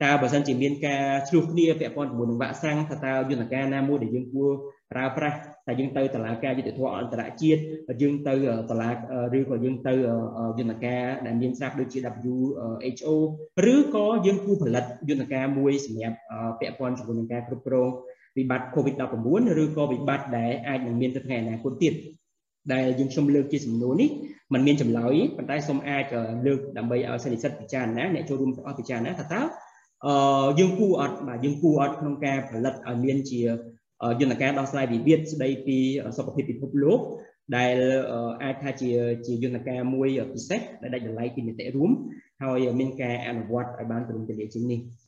តើបើសិនជាមានការឆ្លោះគ្នាពាក់ព័ន្ធជាមួយនឹងវ៉ាក់សាំងថាតើយន្តការណាមួយដែលយើងគួរប្រើប្រាស់តែយើងទៅតឡាការយុទ្ធធម៌អន្តរជាតិយើងទៅតឡាឬក៏យើងទៅយន្តការដែលមានស្រាប់ដូចជា WHO ឬក៏យើងគួរផលិតយន្តការមួយសម្រាប់ពាក់ព័ន្ធជាមួយនឹងការគ្រប់គ្រងវិបត្តិ COVID-19 ឬក៏វិបត្តិដែលអាចនឹងមានទៅថ្ងៃអនាគតទៀត ដែលយើងខ្ញុំលើកជាសំណួរនេះมันមានចម្លើយប៉ុន្តែសូមអាចលើកដើម្បីឲ្យសិស្សនិស្សិតពិចារណាអ្នកចូលរួមទាំងអស់ពិចារណាថាតើអឺយើងគួរអត់បាទយើងគួរអត់ក្នុងការផលិតឲ្យមានជាយន្តការដោះស្រាយវិវាទស្ដីពីសុខភាពពិភពលោកដែលអាចថាជាជាយន្តការមួយពិសេសដែលដាច់តម្លៃពីនីតិរួមហើយមានការអនុវត្តឲ្យបានទូលំទូលាយជាងនេះ